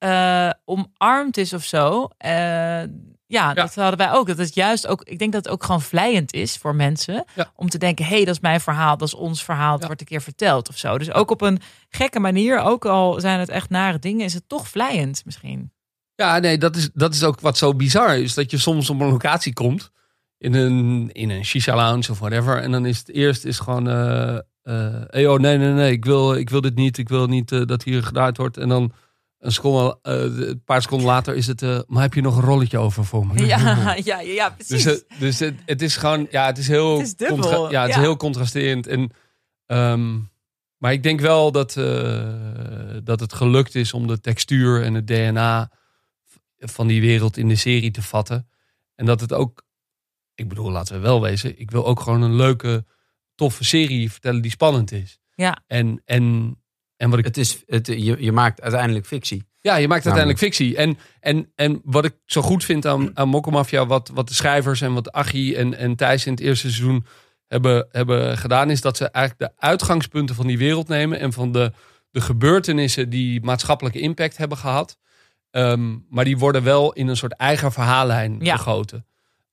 eh, omarmd is of zo. Eh, ja, dat hadden wij ook. Dat het juist ook, ik denk dat het ook gewoon vlijend is voor mensen. Ja. Om te denken, hé, hey, dat is mijn verhaal, dat is ons verhaal. Ja. wordt een keer verteld of zo. Dus ook op een gekke manier, ook al zijn het echt nare dingen, is het toch vlijend misschien. Ja, nee, dat is, dat is ook wat zo bizar is. Dat je soms op een locatie komt. In een, in een shisha lounge of whatever. En dan is het eerst is gewoon... eh eh, hey, oh, nee, nee, nee. Ik wil, ik wil dit niet. Ik wil niet dat hier gedaan wordt. En dan een, seconde, eh, een paar seconden later is het... eh, maar heb je nog een rolletje over voor me? Ja, ja, ja, precies. Dus, het, dus het, het is gewoon, ja, het is heel, Het is dubbel, contra- ja, het ja. is heel contrasterend. En, ehm, maar ik denk wel dat, eh, dat het gelukt is om de textuur en het DNA van die wereld in de serie te vatten. En dat het ook, ik bedoel, laten we wel wezen, ik wil ook gewoon een leuke, toffe serie vertellen die spannend is. Ja. En, en, en wat ik het is, het, je, je maakt uiteindelijk fictie. ja, je maakt uiteindelijk fictie. En, en, en wat ik zo goed vind aan, aan Mokkelmafia, wat, wat de schrijvers en wat Achie en, en Thijs in het eerste seizoen hebben, hebben gedaan, is dat ze eigenlijk de uitgangspunten van die wereld nemen en van de, de gebeurtenissen die maatschappelijke impact hebben gehad. Ehm, maar die worden wel in een soort eigen verhaallijn Ja. gegoten.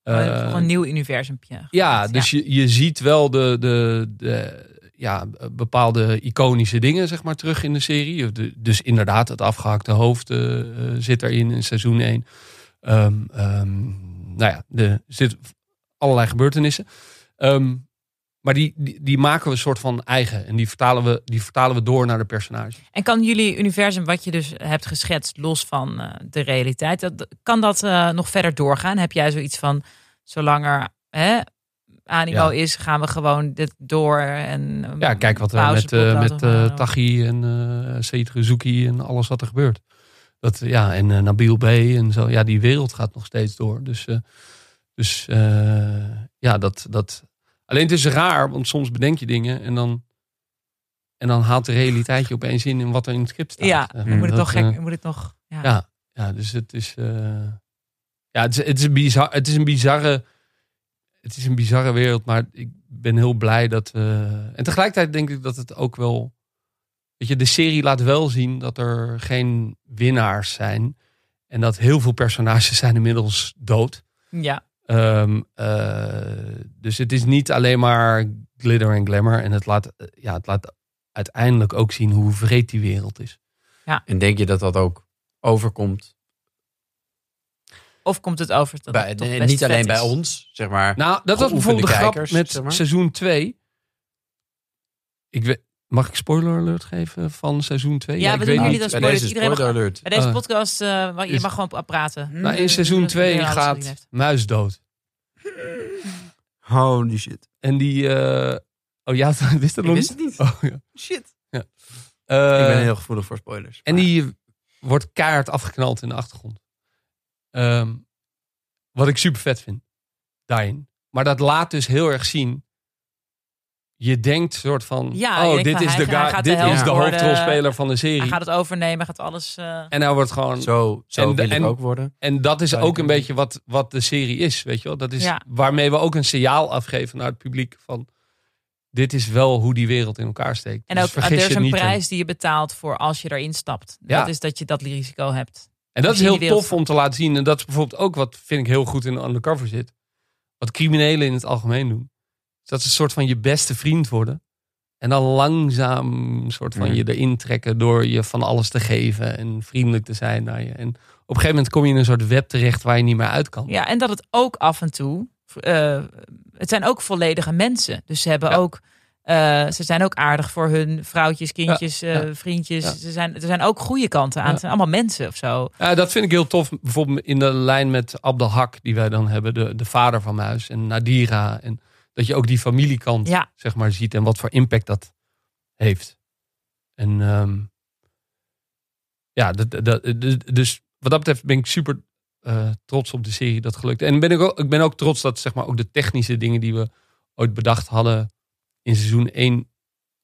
Gewoon Eh, een nieuw universumpje. ja, dus Je, je ziet wel de, de, de ja, bepaalde iconische dingen zeg maar, terug in de serie. Dus inderdaad, het afgehakte hoofd eh, eh, zit erin in seizoen 1. Ehm, ehm, nou ja, er zitten allerlei gebeurtenissen. Ehm, maar die, die, maken we een soort van eigen. En die vertalen we, die vertalen we door naar de personages. En kan jullie universum, wat je dus hebt geschetst, los van eh, de realiteit, dat, kan dat nog verder doorgaan? Heb jij zoiets van, zolang er hè, animo Ja. is, gaan we gewoon dit door? En, eh, Ja, kijk wat er pauze met, eh, met eh. Tachi en eh Rizuki en alles wat er gebeurt. Dat, ja, en eh, Nabil B. en zo. Ja, die wereld gaat nog steeds door. Dus, eh, dus eh, ja, dat, dat... Alleen het is raar, want soms bedenk je dingen en dan, en dan haalt de realiteit je opeens in in wat er in het script staat. Ja, Eh, dan moet het nog gek, eh, moet het nog. Ja. ja, ja, dus het is. eh, ja, het is, het, is een bizar, het is een bizarre. Het is een bizarre wereld, maar ik ben heel blij dat. eh, en tegelijkertijd denk ik dat het ook wel. Weet je, de serie laat wel zien dat er geen winnaars zijn. En dat heel veel personages zijn inmiddels dood. ja. Ehm, eh, dus het is niet alleen maar glitter en glamour. En het laat, eh, ja, het laat uiteindelijk ook zien hoe vreed die wereld is. En denk je dat dat ook overkomt? Of komt het over dat Bij, het toch nee, best niet alleen vet bij ons, zeg maar. Nou, dat was bijvoorbeeld de grap kijkers, met zeg maar. seizoen 2. Ik weet, mag ik spoiler alert geven van seizoen 2? Ja, we ik doen jullie niet. dat bij spoilers. deze mag- spoiler alert. Bij deze Oh. podcast, eh, mag- je Is- mag gewoon praten. Nou, in seizoen Dat 2 iedereen alles gezien gaat. Muis dood. Holy shit. En die... eh, oh ja, wist dat Ik nog wist niet? het niet. Oh, ja. Shit. Eh, ik ben heel gevoelig voor spoilers. En Maar- die wordt keihard afgeknald in de achtergrond. Ehm, wat ik super vet vind. Daarin. Maar dat laat dus heel erg zien. Je denkt soort van. Ja, oh, dit van, is hij- de, guy, de dit is de hoofdrolspeler van de serie. Hij gaat het overnemen, gaat alles. eh, En hij wordt gewoon. Zo, zo En wil ik ook worden. En dat is ook een beetje wat, wat de serie is, weet je wel. Dat is Ja. waarmee we ook een signaal afgeven naar het publiek van... Dit is wel hoe die wereld in elkaar steekt. en Dus ook er is een in. prijs die je betaalt voor als je erin stapt. Ja. Dat is dat je dat risico hebt. En dat is heel tof om te laten zien. En dat is bijvoorbeeld ook wat vind ik heel goed in Undercover zit. Wat criminelen in het algemeen doen. Is dat ze een soort van je beste vriend worden. En dan langzaam soort van je erin trekken door je van alles te geven en vriendelijk te zijn naar je. En op een gegeven moment kom je in een soort web terecht waar je niet meer uit kan. Ja, en dat het ook af en toe. eh, het zijn ook volledige mensen. Dus ze hebben Ja. ook. Eh, ze zijn ook aardig voor hun vrouwtjes, kindjes, eh, ja. vriendjes. Ja. Ze zijn, er zijn ook goede kanten aan. Het zijn allemaal mensen of zo. Ja, dat vind ik heel tof. Bijvoorbeeld in de lijn met Abdel Hak, die wij dan hebben, de, de vader van Muis en Nadira. En dat je ook die familiekant zeg maar, ziet en wat voor impact dat heeft. En ehm, ja, dat, dat, dus- dus wat dat betreft ben ik super eh, trots op de serie dat gelukt. En ben ik, ook, ik ben ook trots dat zeg maar, ook de technische dingen die we ooit bedacht hadden in seizoen 1.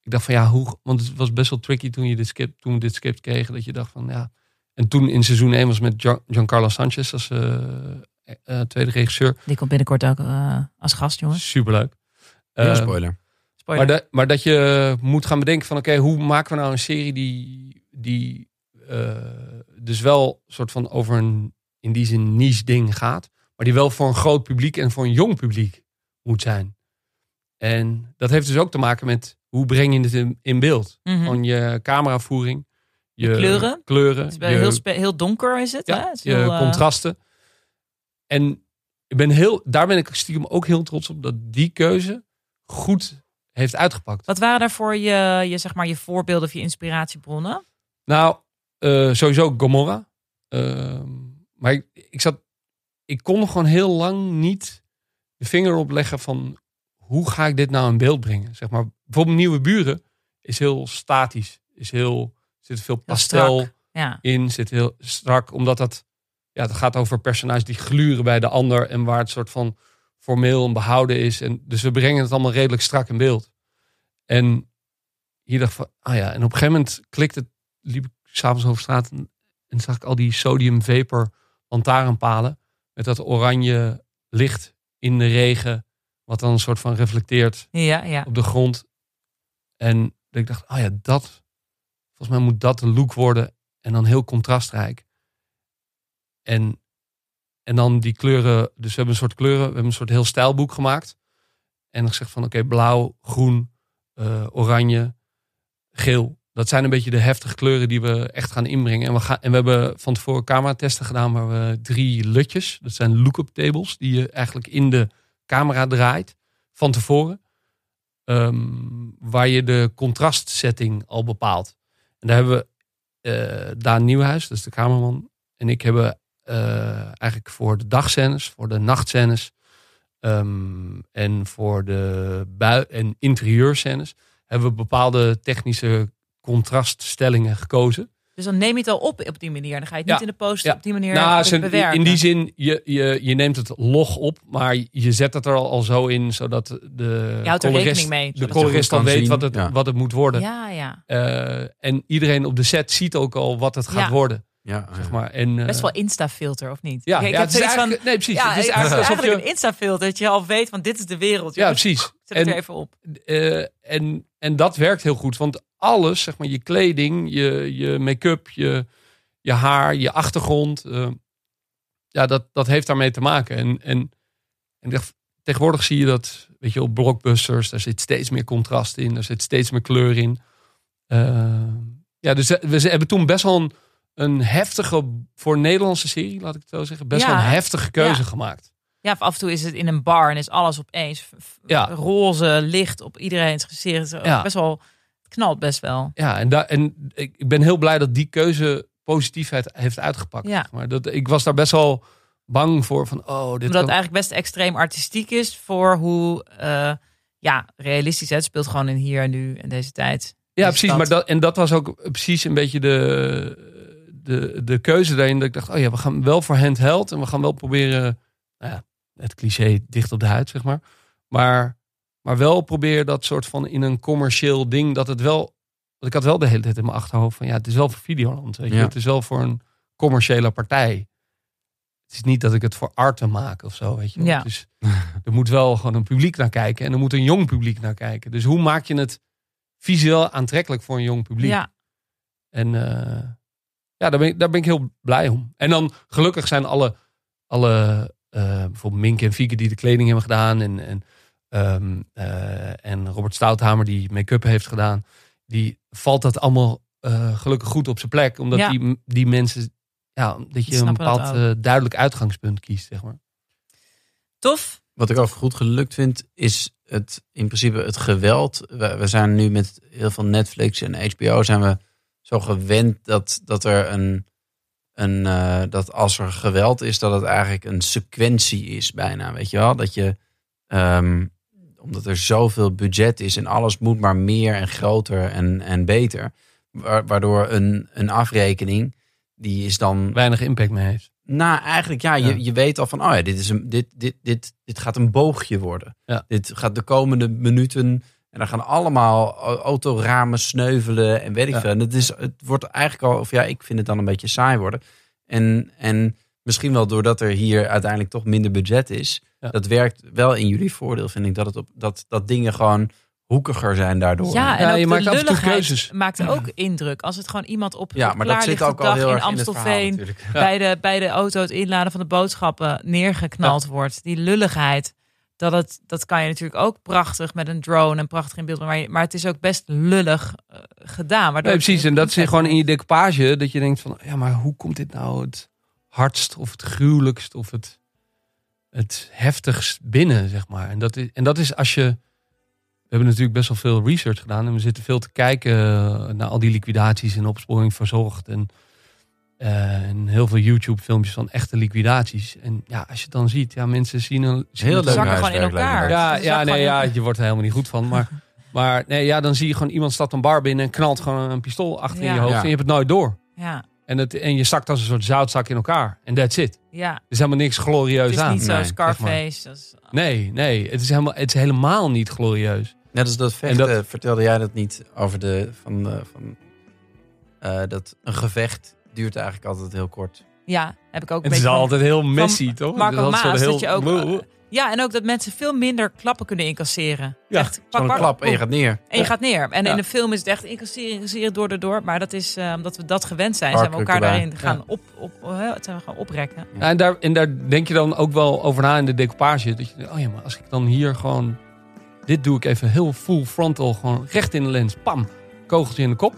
Ik dacht van ja, hoe. Want het was best wel tricky toen, je dit script, toen we dit script kregen. Dat je dacht van ja. En toen in seizoen 1 was met Gian- Giancarlo Sanchez als eh, eh, tweede regisseur. Die komt binnenkort ook eh, als gast, jongens. Superleuk. Eh, spoiler. Spoiler. maar, dat- maar dat je moet gaan bedenken van oké, hoe maken we nou een serie die, die eh, dus wel soort van over een in die zin niche ding gaat, maar die wel voor een groot publiek en voor een jong publiek moet zijn. En dat heeft dus ook te maken met hoe breng je het in, in beeld. Mhm. Van je cameravoering, je De kleuren. kleuren Het is je, heel, heel donker is het. hè? ja, Het is je heel, eh, contrasten. En ik ben heel, daar ben ik stiekem ook heel trots op dat die keuze goed heeft uitgepakt. Wat waren daarvoor je, je, zeg maar, je voorbeelden of je inspiratiebronnen? Nou, eh, sowieso Gomorra. Ehm, maar ik, ik zat, ik kon gewoon heel lang niet de vinger opleggen van hoe ga ik dit nou in beeld brengen. Zeg maar, bijvoorbeeld Nieuwe Buren is heel statisch, is heel, zit veel pastel. Ja. in, zit heel strak, omdat dat, ja, het gaat over personages die gluren bij de ander en waar het soort van formeel en behouden is. En dus we brengen het allemaal redelijk strak in beeld. En hier dacht van, ah ja, en op een gegeven moment klikte het, liep ik s'avonds over straat en, en zag ik al die sodium vapor lantaarnpalen met dat oranje licht in de regen, wat dan een soort van reflecteert Ja, ja. op de grond. En dat ik dacht, oh ja, dat, volgens mij moet dat de look worden. En dan heel contrastrijk. En, en dan die kleuren, dus we hebben een soort kleuren, we hebben een soort heel stijlboek gemaakt. En gezegd van, oké, blauw, groen, eh, oranje, geel. Dat zijn een beetje de heftige kleuren die we echt gaan inbrengen. En we, gaan, en we hebben van tevoren cameratesten gedaan waar we drie lutjes, dat zijn look-up tables, die je eigenlijk in de camera draait van tevoren. Ehm, waar je de contrastsetting al bepaalt. En daar hebben we eh Daan Nieuwhuis, dat is de cameraman, en ik hebben eh, eigenlijk voor de dagscènes, voor de nachtscènes ehm, en voor de bui- en interieurscènes hebben we bepaalde technische contraststellingen gekozen. Dus dan neem je het al op op die manier. Dan ga je het Ja. niet in de post Ja. op die manier Nou, bewerken. in die zin, je, je, je neemt het log op, maar je zet het er al, al zo in, zodat de Je houdt er colorist, rekening mee. de colorist dan weet zien. wat het, Ja. wat het moet worden. Ja, ja. Eh, en iedereen op de set ziet ook al wat het gaat Ja. worden. Ja, Zeg maar. en, eh, Best wel Insta-filter, of niet? Ja, ik, ik ja, heb het is zoiets van... eigenlijk, nee, precies. Ja, het is eigenlijk alsof eigenlijk je, een Insta-filter. Dat je al weet, van dit is de wereld. ja, precies. Zet het er En, even op. eh, en, en dat werkt heel goed, want alles, zeg maar, je kleding, je, je make-up, je, je haar, je achtergrond, eh, ja, dat, dat heeft daarmee te maken. En, en, en tegenwoordig zie je dat, weet je, op blockbusters, daar zit steeds meer contrast in, daar zit steeds meer kleur in. Eh, ja, dus we ze hebben toen best wel een, een heftige, voor een Nederlandse serie, laat ik het zo zeggen, best Ja. wel een heftige keuze Ja. gemaakt. Ja, af en toe is het in een bar en is alles opeens Ja. roze licht op iedereen's gezicht. Best wel, knalt best wel. Ja, en, daar en ik, ben heel blij dat die keuze positiefheid heeft uitgepakt. Ja. Maar dat, ik was daar best wel bang voor van, oh, dit Omdat het eigenlijk best extreem artistiek is voor hoe eh, ja, realistisch het speelt gewoon in hier en nu en deze tijd. Ja, precies. stad. Maar dat, en dat was ook precies een beetje de, de, de keuze daarin. Dat ik dacht, oh ja, we gaan wel voor handheld. En we gaan wel proberen, nou ja, het cliché dicht op de huid, zeg maar. Maar, maar wel proberen dat soort van in een commercieel ding. Dat het wel, want ik had wel de hele tijd in mijn achterhoofd van, ja, het is wel voor Videoland. Weet je? Ja. Het is wel voor een commerciële partij. Het is niet dat ik het voor art maak of zo, weet je wel. Ja. Dus er moet wel gewoon een publiek naar kijken. En er moet een jong publiek naar kijken. Dus hoe maak je het visueel aantrekkelijk voor een jong publiek? Ja, En eh, ja, daar ben, ik, daar ben ik heel blij om. En dan gelukkig zijn alle, alle eh, bijvoorbeeld Mink en Fieke die de kleding hebben gedaan. En, en ehm, eh, en Robert Stouthamer die make-up heeft gedaan, die valt dat allemaal eh, gelukkig goed op zijn plek. Omdat Ja. die, die mensen, ja, dat Die je een bepaald eh, duidelijk uitgangspunt kiest, zeg maar. Tof. Wat ik ook goed gelukt vind, is het in principe het geweld. We, we zijn nu met heel veel Netflix en HBO zijn we zo gewend dat, dat er een, een eh, dat als er geweld is, dat het eigenlijk een sequentie is bijna. Weet je wel? Dat je ehm, omdat er zoveel budget is en alles moet maar meer en groter en, en beter. Wa- Waardoor een, een afrekening, die is dan Weinig impact mee heeft. nou, eigenlijk ja, Ja. Je, je weet al van, oh ja, dit, is een, dit, dit, dit, dit gaat een boogje worden. Ja. Dit gaat de komende minuten, en dan gaan allemaal au- autoramen sneuvelen en weet ik Ja. veel. En het, is, het wordt eigenlijk al, of ja, ik vind het dan een beetje saai worden. En, en misschien wel doordat er hier uiteindelijk toch minder budget is, Ja. dat werkt wel in jullie voordeel, vind ik, dat, het op, dat, dat dingen gewoon hoekiger zijn daardoor. Ja, en Ja, je maakt af en toe lulligheid keuzes. maakt ook indruk. Als het gewoon iemand op Ja, maar dat zit klaarlichte ook al heel in verhaal Amstelveen bij, de, bij de auto het inladen van de boodschappen neergeknald wordt. Die lulligheid. Dat, het, dat kan je natuurlijk ook prachtig met een drone en prachtig in beeld. Maar, maar het is ook best lullig eh, gedaan. Nee, precies. En dat zit gewoon in je decoupage. Dat je denkt van, ja, maar hoe komt dit nou het hardst of het gruwelijkst of het, het heftigst binnen, zeg maar. En dat, is, en dat is als je... We hebben natuurlijk best wel veel research gedaan. En we zitten veel te kijken eh, naar al die liquidaties en opsporing verzorgd. En, eh, en heel veel YouTube filmpjes van echte liquidaties. En ja, als je het dan ziet, ja, mensen zien... Een, zien Heel leuk zakken gewoon in elkaar. ja, ja, nee, ja, je wordt er helemaal niet goed van. Maar, maar nee, ja, dan zie je gewoon iemand stapt een bar binnen en knalt gewoon een pistool achter in je hoofd. Ja. En je hebt het nooit door. Ja, En, het, en je zakt als een soort zoutzak in elkaar. En that's it. Er ja. is helemaal niks Het glorieus is aan. niet zo Nee, Scarface. Dat is, Nee, nee. Het is helemaal, het is helemaal niet glorieus. Net als dat vechten, En dat- vertelde jij dat niet over de van, eh, van eh, dat een gevecht duurt eigenlijk altijd heel kort. ja, heb ik ook een Het is beetje van- altijd heel messy, toch? Marco Het is altijd Maas, zo dat je ook... Ja, en ook dat mensen veel minder klappen kunnen incasseren. Ja, Echt, pak, pak, klap en je gaat neer. En je gaat neer. En Ja. in de film is het echt incasseren, incasseren, door, door, door. Maar dat is eh, omdat we dat gewend zijn. Zijn we elkaar daarin gaan, op, op, eh, zijn we gaan oprekken. En, daar, en daar denk je dan ook wel over na in de decoupage. Dat je denkt, oh ja, maar als ik dan hier gewoon... Dit doe ik even heel full frontal, gewoon recht in de lens. Pam, kogeltje in de kop.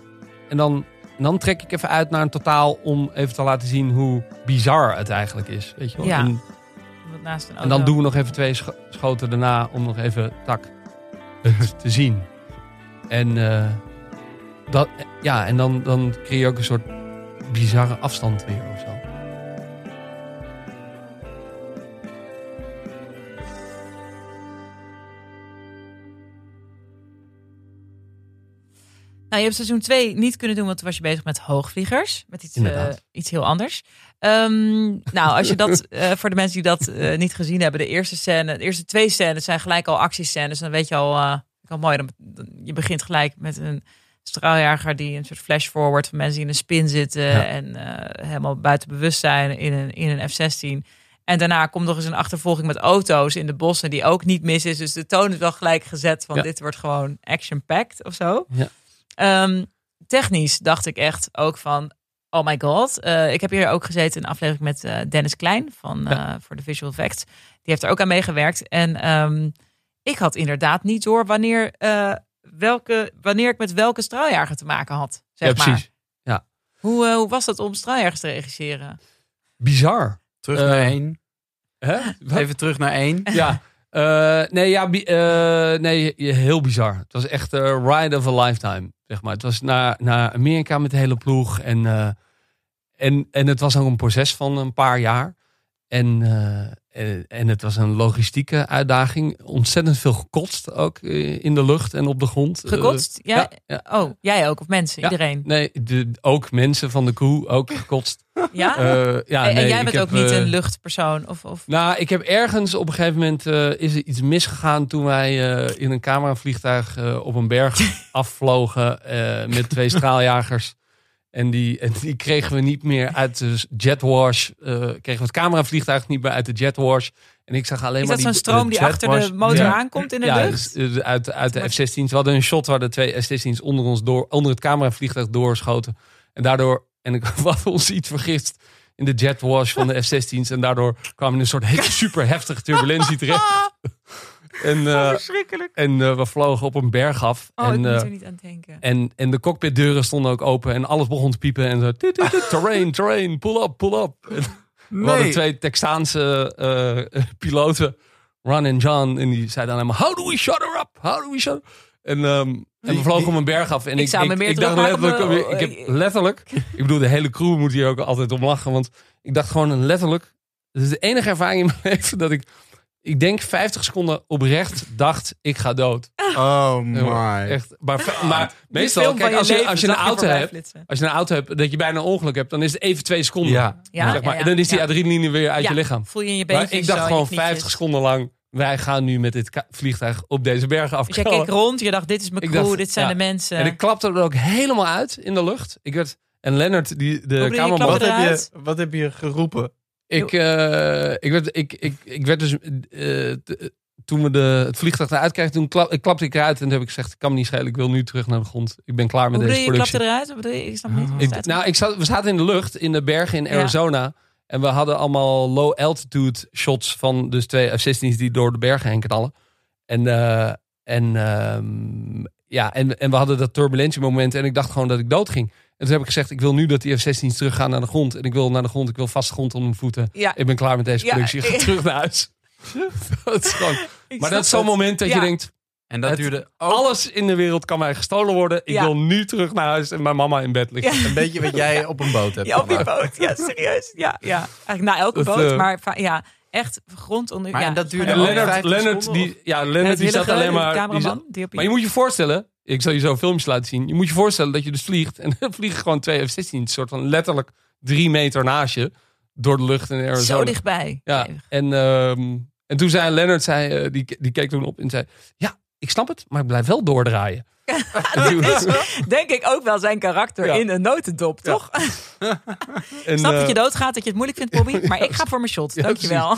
En dan, en dan trek ik even uit naar een totaal om even te laten zien hoe bizar het eigenlijk is. Weet je wel? Ja. En, Naast een en dan doen we nog even twee scho- schoten daarna om nog even tak het te zien. En, eh, dat, ja, en dan, dan creëer je ook een soort bizarre afstand weer of zo. Nou, je hebt seizoen 2 niet kunnen doen, want toen was je bezig met hoogvliegers. Met iets, eh, iets heel anders. Ehm, nou, als je dat, eh, voor de mensen die dat eh, niet gezien hebben, de eerste scène, de eerste twee scènes zijn gelijk al actiescènes. Dan weet je al, al mooi, dan, je begint gelijk met een straaljager die een soort flash forward van mensen die in een spin zitten Ja. en helemaal buiten bewustzijn in een, in een F-16. En daarna komt nog eens een achtervolging met auto's in de bossen die ook niet mis is. Dus de toon is wel gelijk gezet van Ja. dit wordt gewoon action-packed of zo. Ja. Ehm, technisch dacht ik echt ook van, oh my god. Eh, ik heb hier ook gezeten in een aflevering met eh, Dennis Klein van, eh, voor de Visual Effects. Die heeft er ook aan meegewerkt. En ehm, ik had inderdaad niet door wanneer, eh, welke, wanneer ik met welke straaljager te maken had. Zeg ja, maar. precies. Hoe, eh, hoe was dat om straaljagers te regisseren? Bizar. Terug Eh, naar één. Hè? Even terug naar één. Ja. Eh, nee, ja, eh, nee, heel bizar. Het was echt een ride of a lifetime, zeg maar. Het was naar, naar Amerika met de hele ploeg. En, eh, en, en het was ook een proces van een paar jaar. En, eh, en, en het was een logistieke uitdaging. Ontzettend veel gekotst ook eh, in de lucht en op de grond. Eh, Gekotst? ja. Oh, jij ook? Of mensen? Ja. Iedereen? nee, de, ook mensen van de crew ook gekotst. Ja? Eh, ja en, jij bent heb, ook niet eh, een luchtpersoon? Of, of... Nou, ik heb ergens op een gegeven moment eh, is er iets misgegaan toen wij in een cameravliegtuig op een berg afvlogen met twee straaljagers. En die, en die kregen we niet meer uit de jetwash. kregen we het cameravliegtuig niet meer uit de jetwash. En ik zag alleen Is maar dat die zo'n stroom die achter de motor Ja. aankomt in de Ja, lucht? dus, eh, uit, uit de F-16's. We hadden een shot waar de twee F-16's onder ons door, onder het cameravliegtuig doorschoten. En daardoor, en ik had ons iets vergist in de jetwash van de F-16's. En daardoor kwamen we in een soort hele super heftige turbulentie terecht. En, eh, verschrikkelijk. en eh, we vlogen op een berg af. Oh, en, eh, niet aan denken. en, en de cockpitdeuren stonden ook open. En alles begon te piepen. En zo, "Tut, tut, tut, terrain, terrain, pull up, pull up. En We hadden twee Texaanse eh, piloten, Ron en John. En die zeiden dan helemaal, how do we shut her up? How do we shut her En, ehm, en we vlogen op een berg af. En Ik ik, zou me meer ik dacht letterlijk, ik heb letterlijk, ik bedoel de hele crew moet hier ook altijd om lachen. Want ik dacht gewoon letterlijk, het is de enige ervaring in mijn leven dat ik, ik denk 50 seconden oprecht dacht, ik ga dood. Oh my. Echt, maar, maar Dit meestal, kijk, als je, als je een auto hebt, als je een auto hebt dat je bijna een ongeluk hebt, dan is het even twee seconden. Ja. Ja, zeg maar. ja, En dan is die adrenaline weer uit Ja, je lichaam. Voel je in je Maar beentjes ik dacht gewoon je knietjes. 50 seconden lang, wij gaan nu met dit vliegtuig op deze bergen af. Dus jij keek rond, je dacht, dit is mijn crew, dacht, dit zijn ja. de mensen. En ik klapte er ook helemaal uit in de lucht. Ik werd, en Lennart, die, de cameraman, Wat heb, je, wat heb je geroepen? ik, eh, ik, werd, ik, ik, ik werd dus, eh, t- toen we de, het vliegtuig eruit kregen, toen klap, ik klapte ik eruit en toen heb ik gezegd, ik kan me niet schelen, ik wil nu terug naar de grond. Ik ben klaar met Hoe deze je, je productie. klapte eruit? Ik snap niet. Ik, nou, ik zat, we zaten in de lucht, in de bergen in Ja. En we hadden allemaal low altitude shots van dus twee F-16's die door de bergen heen knallen. En, eh, en, ehm, ja, en, en we hadden dat turbulentiemoment en ik dacht gewoon dat ik dood ging. En toen heb ik gezegd, ik wil nu dat die F-16's teruggaan naar de grond. En ik wil naar de grond, ik wil vaste grond onder mijn voeten. ja, Ik ben klaar met deze Ja, productie, ik ga terug naar huis. dat is gewoon, maar dat is zo'n moment dat Ja. je denkt, En dat Het- duurde ook. alles in de wereld kan mij gestolen worden. Ik Ja. wil nu terug naar huis en mijn mama in bed liggen. Ja. Een beetje wat jij op een boot hebt. Ja, op die boot. Ja, serieus. Ja, ja. Eigenlijk na elke Dat, boot, eh, maar ja, echt grond onder. Maar ja, en dat duurde En 50 Lennart, seconden, die, ja, En Lennart het die zat alleen maar... die zat- cameraman, die maar je moet je voorstellen, ik zal je zo filmpjes laten zien. Je moet je voorstellen dat je dus vliegt en dan vliegen gewoon twee F-16, soort van letterlijk drie meter naast je door de lucht in Arizona. zo dichtbij. Ja, en, ehm, en toen zei Lennart, zei, eh, die, die keek toen op en zei, ja, ik snap het, maar ik blijf wel doordraaien. En toen- Denk ik ook wel zijn karakter Ja. in een notendop, toch? en, Snap dat eh, je doodgaat, dat je het moeilijk vindt, Bobby. Maar ik ga voor mijn shot. Dankjewel.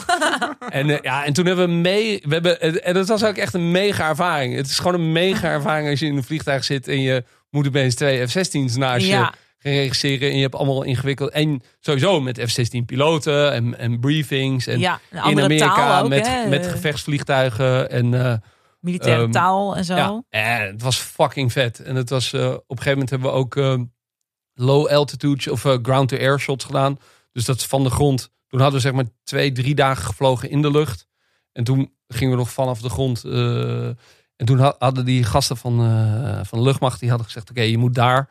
En, eh, ja, en toen hebben we mee. We hebben, en dat was ook echt een mega ervaring. Het is gewoon een mega ervaring als je in een vliegtuig zit en je moet opeens twee F-16's naast je regisseren. En je hebt allemaal ingewikkeld. En sowieso met F-16 piloten en, en briefings. En in Amerika ook, met, hè? met gevechtsvliegtuigen. En eh, Militaire ehm, taal en zo. ja, en het was fucking vet. En het was, eh, op een gegeven moment hebben we ook eh, low altitude of eh, ground-to-air shots gedaan. Dus dat is van de grond. Toen hadden we zeg maar twee, drie dagen gevlogen in de lucht. En toen gingen we nog vanaf de grond. eh, en toen ha- hadden die gasten van, eh, van de luchtmacht, die hadden gezegd, oké, je moet daar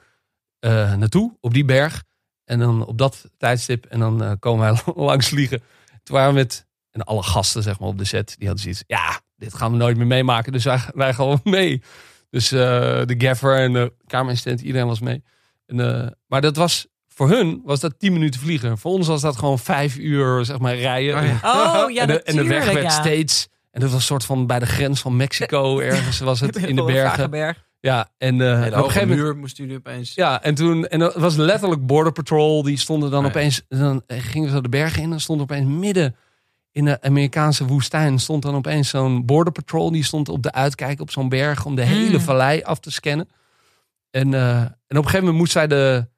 eh, naartoe, op die berg. En dan op dat tijdstip. En dan eh, komen wij langs vliegen. Toen waren we met, en alle gasten zeg maar op de set, die hadden zoiets. Ja, dit gaan we nooit meer meemaken. Dus wij, wij gaan wel mee. Dus eh, de gaffer en de camerassistent, iedereen was mee. En, eh, maar dat was, voor hun was dat 10 minuten vliegen. Voor ons was dat gewoon vijf uur zeg maar rijden. Oh ja. Oh, ja, en, de, en de weg werd ja. steeds... En dat was een soort van bij de grens van Mexico ergens was het in de bergen. Ja, en eh, Hele op een hoge gegeven moment muur moest jullie opeens. ja, en toen, en dat was letterlijk Border Patrol, die stonden dan Oh ja. opeens, dan gingen we zo de bergen in en stond opeens midden in de Amerikaanse woestijn, stond dan opeens zo'n Border Patrol, die stond op de uitkijk op zo'n berg om de hele Mm. vallei af te scannen. En, eh, en op een gegeven moment moest zij de,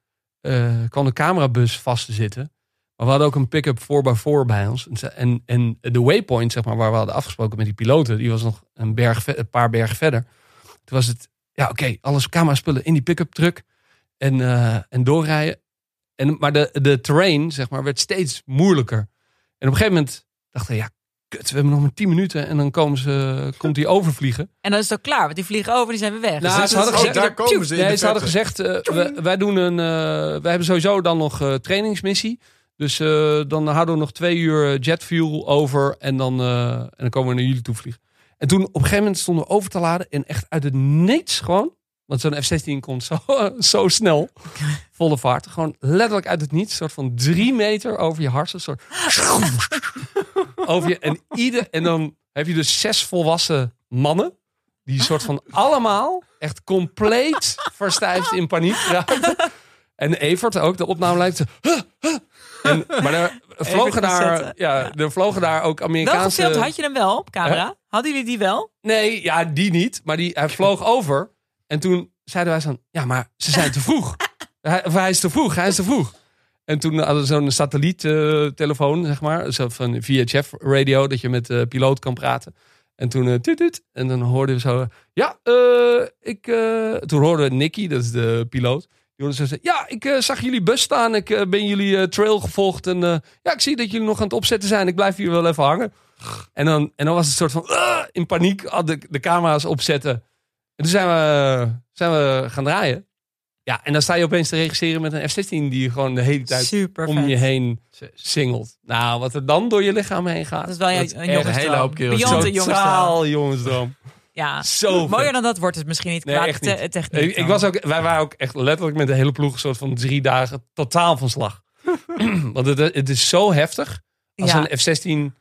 kwam de camerabus vast te zitten. Maar we hadden ook een pick-up 4x4 bij ons. En En, en de waypoint, zeg maar, waar we hadden afgesproken met die piloten, die was nog een, berg, een paar bergen verder. Toen was het, ja oké, alles cameraspullen in die pick-up truck en, eh, en doorrijden. En, maar de, de terrain, zeg maar, werd steeds moeilijker. En op een gegeven moment dachten we, ja, kut, we hebben nog maar 10 minuten en dan komen ze, komt die overvliegen. En dan is het ook klaar, want die vliegen over, die zijn weer weg. Nou, Dus ze hadden gezegd- daar komen ze in Nee, de ze hadden gezegd, eh, wij, wij doen een, eh, wij hebben sowieso dan nog eh, trainingsmissie. Dus eh, dan houden we nog twee uur jet fuel over en dan, eh, en dan komen we naar jullie toe vliegen. En toen op een gegeven moment stonden we over te laden en echt uit het niets gewoon, want zo'n F-16 komt zo, zo snel, volle vaart, gewoon letterlijk uit het niets, soort van drie meter over je harsen, soort over je en ieder en dan heb je dus zes volwassen mannen die soort van allemaal echt compleet verstijfd in paniek raakten. En Evert ook, de opname lijkt. En, maar er vlogen, daar, ja, er vlogen daar ook Wel Amerikaanse... gefilmd, had je hem wel op camera? Hadden jullie die wel? Nee, ja, die niet. Maar die, hij vloog over. En toen zeiden wij zo, ja, maar ze zijn te vroeg. hij, of hij is te vroeg, hij is te vroeg. En toen hadden we zo'n satelliettelefoon, zeg maar. Zo van VHF radio, dat je met de piloot kan praten. En toen, eh, tut, tut, en dan hoorden we zo, ja, eh, ik, eh, toen hoorden we Nicky, dat is de piloot. Die zeggen, ja, ik eh, zag jullie bus staan, ik eh, ben jullie eh, trail gevolgd. En eh, ja, ik zie dat jullie nog aan het opzetten zijn, ik blijf hier wel even hangen. En dan, en dan was het een soort van, in paniek, ah, de, de camera's opzetten. En toen zijn we, zijn we gaan draaien. Ja, en dan sta je opeens te regisseren met een F-16 die gewoon de hele tijd Super om je heen singelt. Nou, wat er dan door je lichaam heen gaat. Dat is wel een, een hele hoop kerels. Beyond een jongensdroom. Ja. Zo vet. Mooier dan dat wordt het misschien niet Nee, echt te- niet. techniek. Ik, was ook, wij waren ook echt letterlijk met de hele ploeg een soort van drie dagen totaal van slag. Want het, het is zo heftig als Ja. een F-16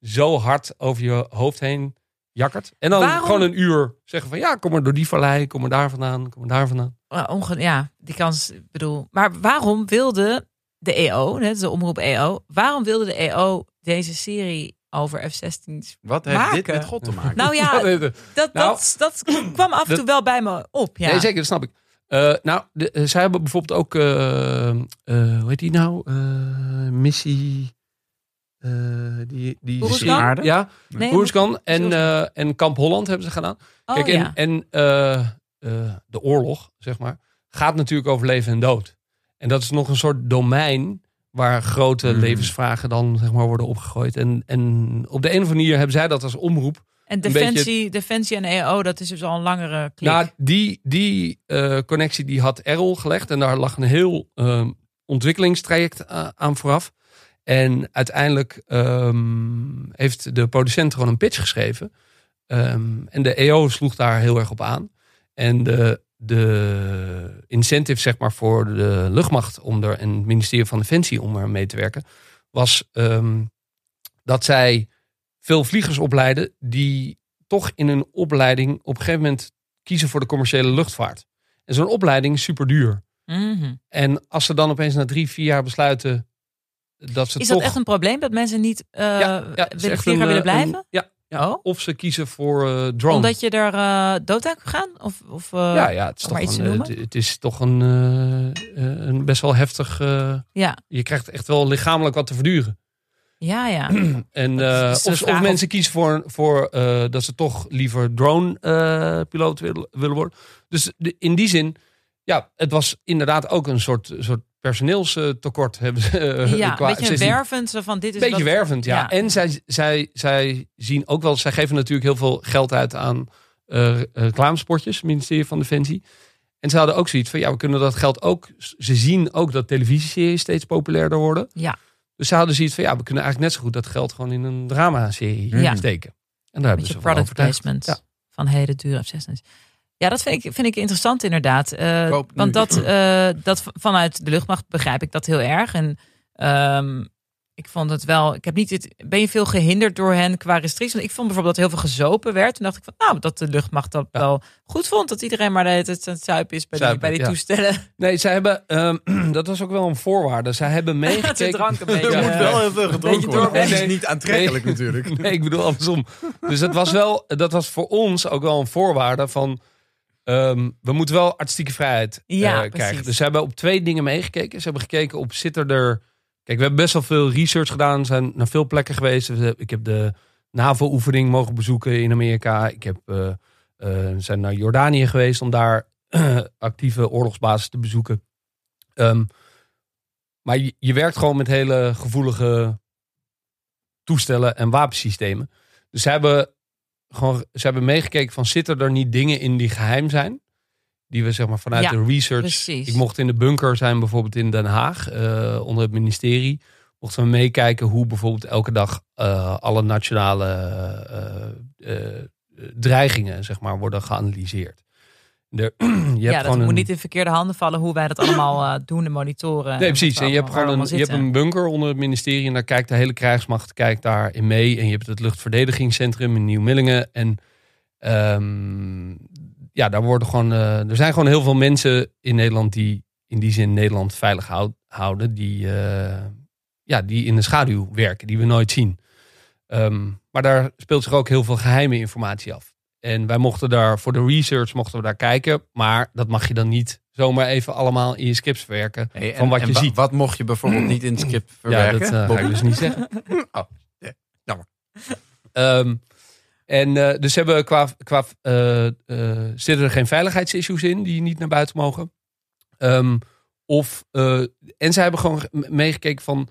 zo hard over je hoofd heen jakkert. En dan Waarom- gewoon een uur zeggen van ja, kom maar door die vallei, kom maar daar vandaan, kom maar daar vandaan. Uh, onge- ja, die kans, ik bedoel. Maar waarom wilde de EO, hè, de omroep EO, waarom wilde de EO deze serie over F-16's? Wat heeft dit Maken. met God te maken? Nou ja, dat, Nou, dat, dat kwam af en toe wel bij me op. Ja. Nee, zeker, dat snap ik. Eh, nou, de, eh, zij hebben bijvoorbeeld ook, eh, eh, hoe heet die nou? Eh, missie. Eh, die, die? Aarde? Ja, Nee, en, eh, en Kamp Holland hebben ze gedaan. oh, Kijk, en, ja. en eh, eh, de oorlog, zeg maar, gaat natuurlijk over leven en dood. En dat is nog een soort domein waar grote Hmm. levensvragen dan zeg maar, worden opgegooid. En, en op de een of andere manier hebben zij dat als omroep. En Defensie, Defensie en EO, dat is dus al een langere klik. Nou, die, die eh, connectie die had Errol gelegd. En daar lag een heel ontwikkelingstraject aan vooraf. En uiteindelijk ehm, heeft de producent gewoon een pitch geschreven. Ehm, en de EO sloeg daar heel erg op aan. En de, de incentive zeg maar, voor de luchtmacht om er, en het ministerie van Defensie om er mee te werken, was ehm, dat zij veel vliegers opleiden die toch in een opleiding op een gegeven moment kiezen voor de commerciële luchtvaart. En zo'n opleiding is super duur. Mhm. En als ze dan opeens na drie, vier jaar besluiten dat ze Is toch... dat echt een probleem dat mensen niet ja, is willen een, willen eh, blijven? een- ja, ja. Oh? Of ze kiezen voor eh drone. Omdat je er eh, dood aan kan gaan? Of, of, ja, ja, het is, toch een, het, het is toch een, een best wel heftig... ja, je krijgt echt wel lichamelijk wat te verduren. ja, ja. En, of, of mensen kiezen voor, voor dat ze toch liever drone-piloot willen, willen worden. Dus de- in die zin, ja, het was inderdaad ook een soort, soort personeelstekort. Hebben eh, ja, qua een beetje 16 wervend. Zo van, dit is beetje wat- wervend, ja. ja. En zij, zij, zij zien ook wel, zij geven natuurlijk heel veel geld uit aan eh reclamespotjes, ministerie van Defensie. En ze hadden ook zoiets van, ja, we kunnen dat geld ook. Ze zien ook dat televisieseries steeds populairder worden. Ja. Dus ze hadden zoiets van, ja, we kunnen eigenlijk net zo goed dat geld gewoon in een drama-serie Ja. steken. En daar hebben ze van product placement Ja. van hele dure F-16's. Ja, dat vind ik, vind ik interessant inderdaad. Eh, want dat, eh, dat vanuit de luchtmacht begrijp ik dat heel erg. En ehm, ik vond het wel. Ik heb niet het. Ben je veel gehinderd door hen qua restricties? Want ik vond bijvoorbeeld dat heel veel gezopen werd. Toen dacht ik van, nou, dat de luchtmacht dat Ja. wel goed vond. Dat iedereen maar tijd aan het zuipen is bij die, bij die ja. toestellen. Nee, zij hebben, ehm, dat was ook wel een voorwaarde. Zij hebben meegekeken. drank een beetje. Ja. Er moet wel heel veel beetje gedronken worden. Dat is niet aantrekkelijk Nee. natuurlijk. Nee, ik bedoel andersom. Dus dat was wel, dat was voor ons ook wel een voorwaarde van. Ehm, we moeten wel artistieke vrijheid eh, Ja, precies. krijgen. Dus ze hebben op twee dingen meegekeken. Ze hebben gekeken op zit er er. Kijk, we hebben best wel veel research gedaan. zijn naar veel plekken geweest. We- Ik heb de NAVO-oefening mogen bezoeken in Amerika. Ik heb, eh, zijn naar Jordanië geweest om daar actieve oorlogsbasis te bezoeken. Ehm, maar je, je werkt gewoon met hele gevoelige toestellen en wapensystemen. Dus ze hebben gewoon ze hebben meegekeken van zitten er niet dingen in die geheim zijn, die we zeg maar vanuit Ja, de research. precies. Ik mocht in de bunker zijn, bijvoorbeeld in Den Haag, eh, onder het ministerie. Mochten we meekijken hoe bijvoorbeeld elke dag eh, alle nationale eh, dreigingen zeg maar, worden geanalyseerd. Je hebt ja, dat moet een, niet in verkeerde handen vallen hoe wij dat allemaal eh, doen, de monitoren. Nee, precies. En je hebt gewoon een, je hebt een bunker onder het ministerie en daar kijkt de hele krijgsmacht kijkt daar in mee. En je hebt het luchtverdedigingscentrum in Nieuw-Millingen. En ehm, ja, daar worden gewoon, eh, er zijn gewoon heel veel mensen in Nederland die in die zin Nederland veilig houd- houden. Die, eh, ja, die in de schaduw werken, die we nooit zien. Ehm, maar daar speelt zich ook heel veel geheime informatie af. En wij mochten daar voor de research mochten we daar kijken. Maar dat mag je dan niet zomaar even allemaal in je scripts verwerken. Hey, Van wat je wa- ziet. Wat mocht je bijvoorbeeld niet in het script Ja, verwerken? dat eh, ga ik dus niet zeggen. Oh, ja, jammer. Ehm, En eh, dus hebben qua, qua eh, zitten er geen veiligheidsissues in die niet naar buiten mogen. Ehm, of, en ze hebben gewoon ge- meegekeken van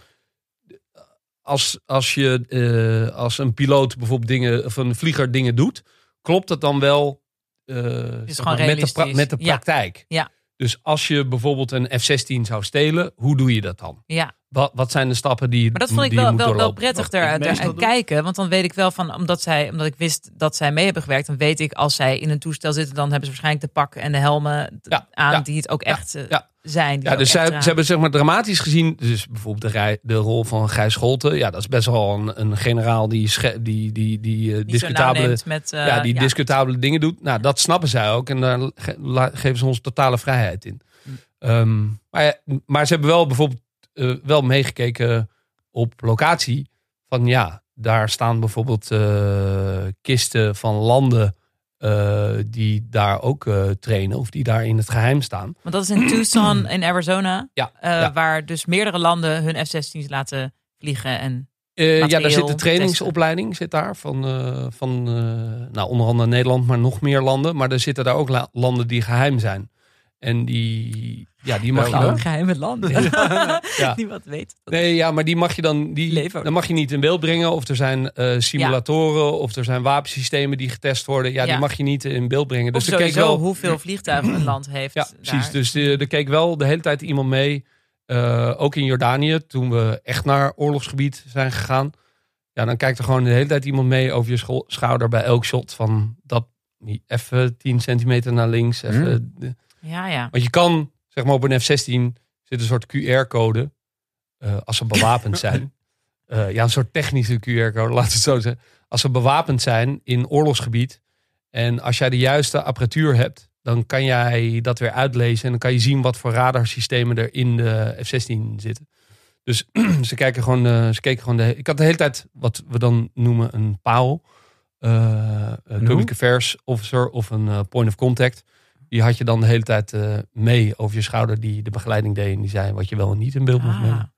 als, als je als een piloot bijvoorbeeld dingen of een vlieger dingen doet, klopt dat dan wel eh, zeg gewoon maar, met, de pra- met de praktijk? Ja. Dus als je bijvoorbeeld een F-16 zou stelen, hoe doe je dat dan? Ja, Wat, wat zijn de stappen die, maar dat vond ik wel, wel, prettig daar, kijken. Want dan weet ik wel van, omdat, zij, omdat ik wist dat zij mee hebben gewerkt, dan weet ik als zij in een toestel zitten, dan hebben ze waarschijnlijk de pakken en de helmen Ja, aan ja, die het ook echt eh, ja. zijn. Ja, dus zij, ze hebben zeg maar dramatisch gezien, dus bijvoorbeeld de, rij, de rol van Gijs Scholten. Ja, dat is best wel een, een generaal die, sche- die, die, die, eh, Die discutabele, met, eh, ja, die discutabele dingen doet. Nou, dat snappen zij ook en daar geven ze ons totale vrijheid in. Mm. Ehm, maar, ja, maar ze hebben wel bijvoorbeeld eh, wel meegekeken op locatie. Van ja, daar staan bijvoorbeeld eh, kisten van landen eh, die daar ook trainen of die daar in het geheim staan. Want dat is in Tucson in Arizona, Ja, ja. waar dus meerdere landen hun F-16's laten vliegen. En ja, daar zit de trainingsopleiding zit daar van, eh, van nou, onder andere Nederland, maar nog meer landen. Maar er zitten daar ook la- landen die geheim zijn. En die, ja, die mag je Welke? dan. geheime landen. Ja. Niemand weet. dat. Nee, ja, maar die mag je dan, die, dan mag je niet in beeld brengen. Of er zijn eh, simulatoren, of er zijn wapensystemen die getest worden. Ja, die mag je niet in beeld brengen. Of Dus keek sowieso wel, hoeveel vliegtuigen een land heeft. Ja, daar. precies. Dus eh, er keek wel de hele tijd iemand mee. eh, ook in Jordanië, toen we echt naar oorlogsgebied zijn gegaan. Ja, dan kijkt er gewoon de hele tijd iemand mee over je scho- schouder bij elk shot. Van dat even 10 centimeter naar links. Even, de- Ja, ja. want je kan, zeg maar op een F-16 zit een soort QR-code. eh, als ze bewapend zijn. Eh, ja, een soort technische QR-code, laat het zo zeggen. Als ze bewapend zijn in oorlogsgebied. En als jij de juiste apparatuur hebt, dan kan jij dat weer uitlezen. En dan kan je zien wat voor radarsystemen er in de F-16 zitten. Dus ze kijken gewoon, eh, ze keken gewoon de. Ik had de hele tijd wat we dan noemen een eh, een Public Affairs Officer of een Point of Contact. Die had je dan de hele tijd eh, mee over je schouder, die de begeleiding deed. En die zei wat je wel en niet in beeld moest Ah. nemen.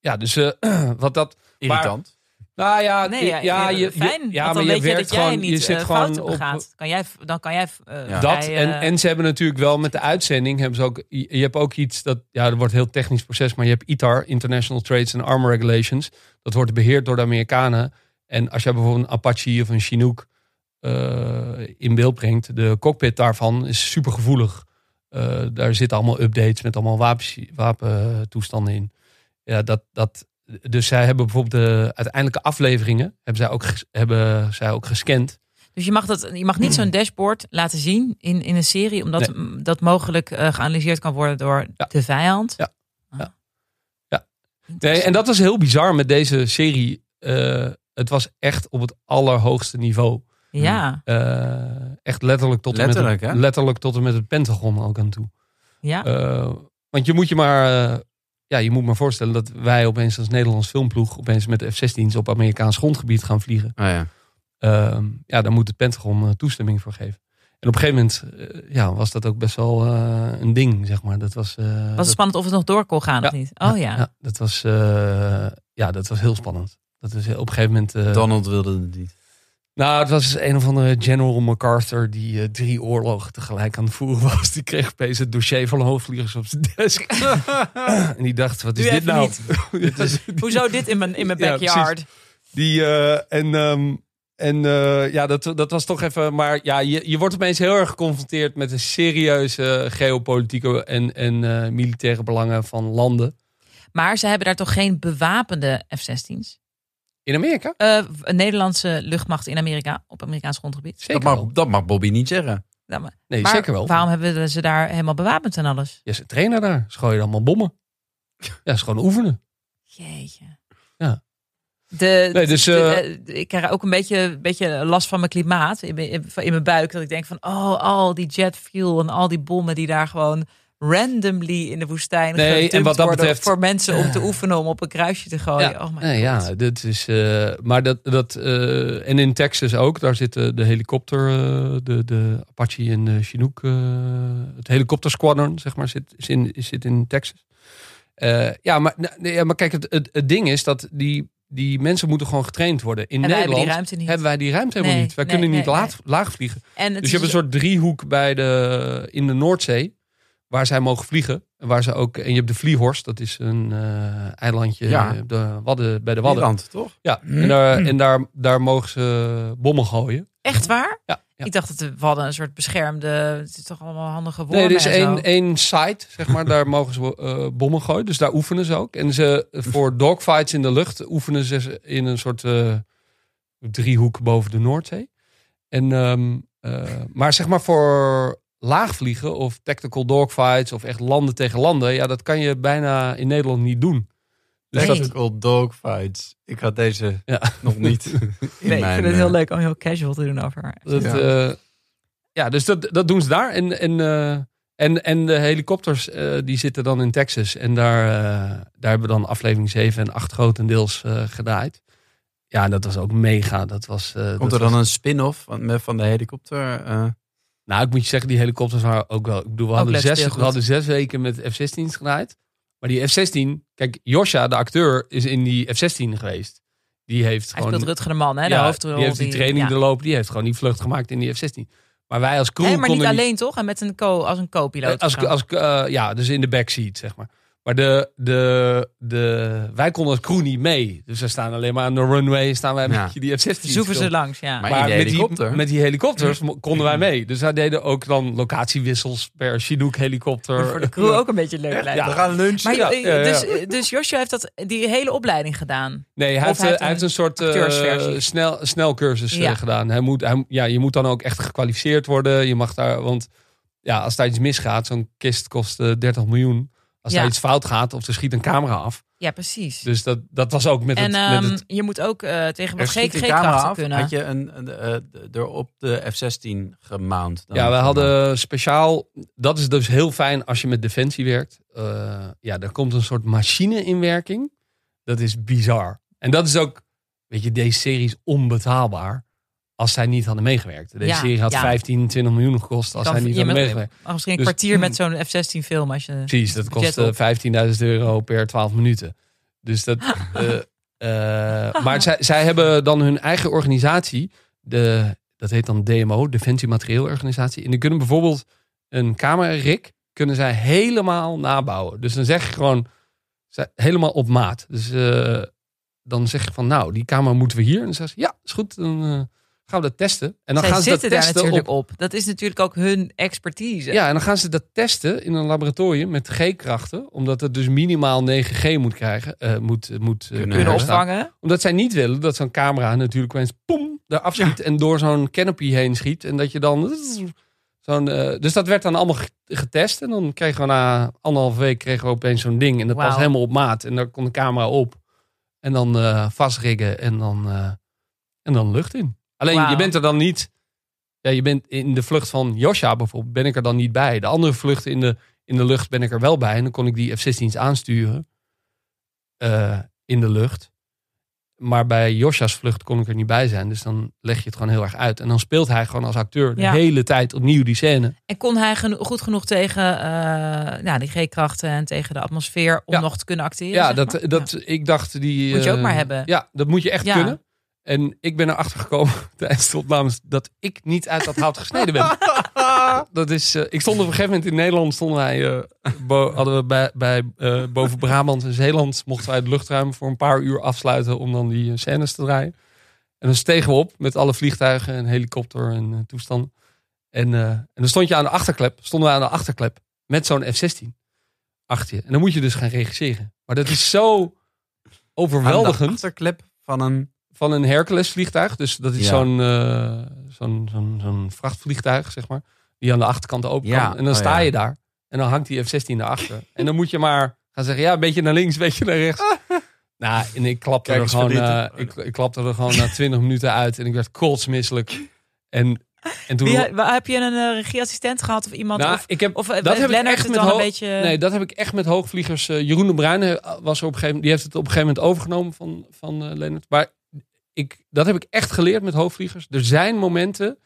Ja, dus eh, wat dat. Irritant. Nou ja, Nee, ja, ja, je, fijn. je- ja, want maar dan je weet je dat jij gewoon, niet je zit eh, gewoon fouten op begaat. Kan jij, dan kan jij Ja. dat. En, en ze hebben natuurlijk wel met de uitzending hebben ze ook. Je je hebt ook iets dat. Ja, dat wordt een heel technisch proces. Maar je hebt ITAR, International Trades and Armor Regulations. Dat wordt beheerd door de Amerikanen. En als jij bijvoorbeeld een Apache of een Chinook in beeld brengt, de cockpit daarvan is super gevoelig. Eh, daar zitten allemaal updates met allemaal wapens, wapentoestanden in. Ja, dat, dat, dus zij hebben bijvoorbeeld de uiteindelijke afleveringen hebben zij ook, hebben zij ook gescand. Dus je mag, dat, je mag niet zo'n dashboard laten zien in, in een serie, omdat dat mogelijk eh, geanalyseerd kan worden door Ja. de vijand. Ja. Ah. Ja. Ja. Nee, en dat was heel bizar met deze serie. Eh, het was echt op het allerhoogste niveau. Ja, Eh, echt letterlijk tot, Letterlijk, en met hè? het, letterlijk tot en met het Pentagon ook aan toe. ja. Eh, want je moet je maar, eh, ja, je moet maar voorstellen dat wij opeens als Nederlands filmploeg opeens met de F-16's op Amerikaans grondgebied gaan vliegen. Oh ja. Eh, ja, daar moet het Pentagon toestemming voor geven. En op een gegeven moment ja, was dat ook best wel eh, een ding, zeg maar. Dat was, eh, was het dat- spannend of het nog door kon gaan of Ja. niet? Oh ja. dat was, eh, ja, dat was heel spannend. Dat is op een gegeven moment. Donald wilde het niet. Nou, het was een of andere General MacArthur die eh, drie oorlogen tegelijk aan het voeren was. Die kreeg opeens het dossier van hoofdvliegers op zijn desk. en die dacht, wat is Doe dit nou? Dit is- Hoezo dit in mijn, in mijn Ja, backyard? die, eh, en ehm, en eh, ja, dat, dat was toch even. Maar ja, je, je wordt opeens heel erg geconfronteerd met de serieuze geopolitieke en, en militaire belangen van landen. maar ze hebben daar toch geen bewapende F-16's? In Amerika? Eh, een Nederlandse luchtmacht in Amerika, op Amerikaans grondgebied. Zeker Dat mag, wel. dat mag Bobby niet zeggen. Ja, maar Nee, maar zeker wel. waarom hebben ze daar helemaal bewapend en alles? Ja, ze trainen daar. Ze gooien allemaal bommen. Ja, ze gewoon oefenen. Jeetje. Ja. De, Nee, dus, de- eh, de- ik krijg ook een beetje, beetje last van mijn klimaat in mijn, in mijn buik. Dat ik denk van, oh, al die jet fuel en al die bommen die daar gewoon randomly in de woestijn Nee, en wat dat betreft- voor mensen om te oefenen om op een kruisje te gooien. Ja, oh my nee, ja, dat is. eh, maar dat. dat eh, en in Texas ook, daar zitten de helikopter, eh, de, de Apache en de Chinook, eh, het helikoptersquadron, zeg maar, zit, is in, zit in Texas. Eh, ja, maar, nee, maar kijk, het, het, het ding is dat die die mensen moeten gewoon getraind worden. In En Nederland die ruimte niet. hebben wij die ruimte helemaal Nee, niet. Wij nee, kunnen niet laag, laag vliegen. En Dus je hebt een soort driehoek bij de, in de Noordzee. Waar zij mogen vliegen. En, waar ze ook, en je hebt de Vliehorst. Dat is een eh, eilandje Ja. eh, de Wadden, bij de Wadden. Nederland, toch? Ja, en, daar, en daar, daar mogen ze bommen gooien. Echt waar? Ja, ja. Ik dacht dat de Wadden een soort beschermde... Het is toch allemaal handige wormen Nee, er is één, één site, zeg maar. daar mogen ze eh, bommen gooien. Dus daar oefenen ze ook. En ze, voor dogfights in de lucht oefenen ze in een soort eh, driehoek boven de Noordzee. En, ehm, eh, maar zeg maar voor laagvliegen of tactical dogfights of echt landen tegen landen. Ja, dat kan je bijna in Nederland niet doen. Dus Nee. Tactical dogfights. Ik had deze Ja. nog niet. in Nee, ik vind het heel eh, leuk om heel casual te doen over. dat, Ja. ja. ja, dus dat, dat doen ze daar. En, en, eh, en, en de helikopters eh, die zitten dan in Texas. En daar, eh, daar hebben we dan aflevering 7 en 8 grotendeels eh gedraaid. Ja, dat was ook mega. Dat was, eh, Komt dat er dan was- een spin-off van, met- van de helikopter? Nou, ik moet je zeggen, die helikopters waren ook wel... Ik bedoel, we, hadden zes, we hadden zes weken met F-16's gedraaid. Maar die F-16... Kijk, Josja, de acteur, is in die F-16 geweest. Die heeft Hij gewoon... speelt Rutger de Man, hè? De ja, hoofdrol. die heeft die training ja. lopen. Die heeft gewoon die vlucht gemaakt in die F-16. Maar wij als crew Hé, maar niet alleen toch? En met een co als een co-piloot. als, als, eh, ja, dus in de backseat, zeg maar. Maar de, de, de, wij konden als crew niet mee. Dus we staan alleen maar aan de runway. Staan wij Ja. met die F-16. te Zoeven ze langs, ja. Maar- met, die, helikopter? met die helikopters konden wij mee. Dus wij deden ook dan locatiewissels per Chinook helikopter. voor de crew ook een beetje leuk lijkt. Ja. We gaan lunchen. Maar Ja, eh. Dus, dus Joshua heeft dat, die hele opleiding gedaan. Nee, hij Of heeft, hij eh, heeft een een soort eh, snel, snelcursus eh, Ja. gedaan. Hij moet, hij, ja, je moet dan ook echt gekwalificeerd worden. Je mag daar, want ja, als daar iets misgaat, zo'n kist kost eh, 30 miljoen. Als Ja. daar iets fout gaat of er schiet een camera af. Ja, precies. Dus dat, dat was ook met en het, ehm, met het je moet ook eh, tegen wat Er camera kunnen. Had je een, een, eh, er op de F-16 gemount? dan? Ja, we hadden speciaal. Dat is dus heel fijn als je met defensie werkt. Eh, ja, er komt een soort machine in werking. Dat is bizar. En dat is ook, weet je, deze serie is onbetaalbaar. Als zij niet hadden meegewerkt. Deze Ja, serie had ja. 15, 20 miljoen gekost als zij niet hadden moet- meegewerkt. misschien een Dus- kwartier met zo'n F-16 film als je. Precies, dat budget kost op. 15.000 euro per 12 minuten. Dus dat. eh, eh, maar zij, zij hebben dan hun eigen organisatie. De, dat heet dan DMO, Defensie Materieel Organisatie. En die kunnen bijvoorbeeld een camerarik kunnen zij helemaal nabouwen. Dus dan zeg je gewoon zij- helemaal op maat. Dus eh, dan zeg je van nou, die camera moeten we hier. En dan zeggen ze ja, is goed. Dan gaan we dat testen. En dan Zij gaan ze dat zitten daar testen natuurlijk op op. Dat is natuurlijk ook hun expertise. ja, en dan gaan ze dat testen in een laboratorium met G-krachten. Omdat het dus minimaal 9G moet krijgen. eh, moet, moet eh, Kunnen opvangen. Omdat zij niet willen dat zo'n camera natuurlijk opeens poem, daar afschiet en door zo'n canopy heen schiet. En dat je dan zo'n... eh, dus dat werd dan allemaal ge- getest. En dan kregen we na anderhalve week kregen we opeens zo'n ding. En dat Wauw. was helemaal op maat. En daar kon de camera op. En dan eh, vastriggen en dan, eh, en dan lucht in. Alleen je bent er dan niet... Ja, je bent in de vlucht van Josja bijvoorbeeld, ben ik er dan niet bij. De andere vluchten in de, in de lucht ben ik er wel bij. En dan kon ik die F-16's aansturen eh, in de lucht. Maar bij Josja's vlucht kon ik er niet bij zijn. Dus dan leg je het gewoon heel erg uit. En dan speelt hij gewoon als acteur de Ja. hele tijd opnieuw die scène. En kon hij geno- goed genoeg tegen eh, ja, die G-krachten en tegen de atmosfeer om Ja. nog te kunnen acteren? Ja, dat, maar? dat, ik dacht die... Moet je ook eh, maar hebben. Ja, dat moet je echt kunnen. En ik ben erachter gekomen tijdens de opnames dat ik niet uit dat hout gesneden ben. dat is, eh, ik stond op een gegeven moment in Nederland, stonden wij, eh, bo- hadden we bij, bij eh, boven Brabant en Zeeland, mochten wij het luchtruim voor een paar uur afsluiten om dan die scènes te draaien. En dan stegen we op met alle vliegtuigen en helikopter en toestanden. En, en dan stond je aan de achterklep, stonden we aan de achterklep met zo'n F-16 achter je. En dan moet je dus gaan regisseren. Maar dat is zo Aan de overweldigend achterklep van een... van een Hercules vliegtuig. Dus dat is Ja. zo'n eh, zo'n zo'n zo'n vrachtvliegtuig, zeg maar. Die aan de achterkant open Ja, kan. En dan oh sta ja. je daar. En dan hangt die F-16 daarachter. en dan moet je maar gaan zeggen, ja, een beetje naar links, een beetje naar rechts. nou, en ik klapte, Kijk er gewoon, eh, ik, ik klapte er gewoon na 20 minuten uit. En ik werd kotsmisselijk. En, en toen... Wie, waar- heb je een eh, regieassistent gehad of iemand? nou, of ik heb, of dat heb ik Lennart echt het met dan een beetje... Nee, dat heb ik echt met hoogvliegers. Jeroen de Bruyne was er op een gegeven moment, die heeft het op een gegeven moment overgenomen van, van eh Lennart. Maar ik, dat heb ik echt geleerd met hoogvliegers. Er zijn momenten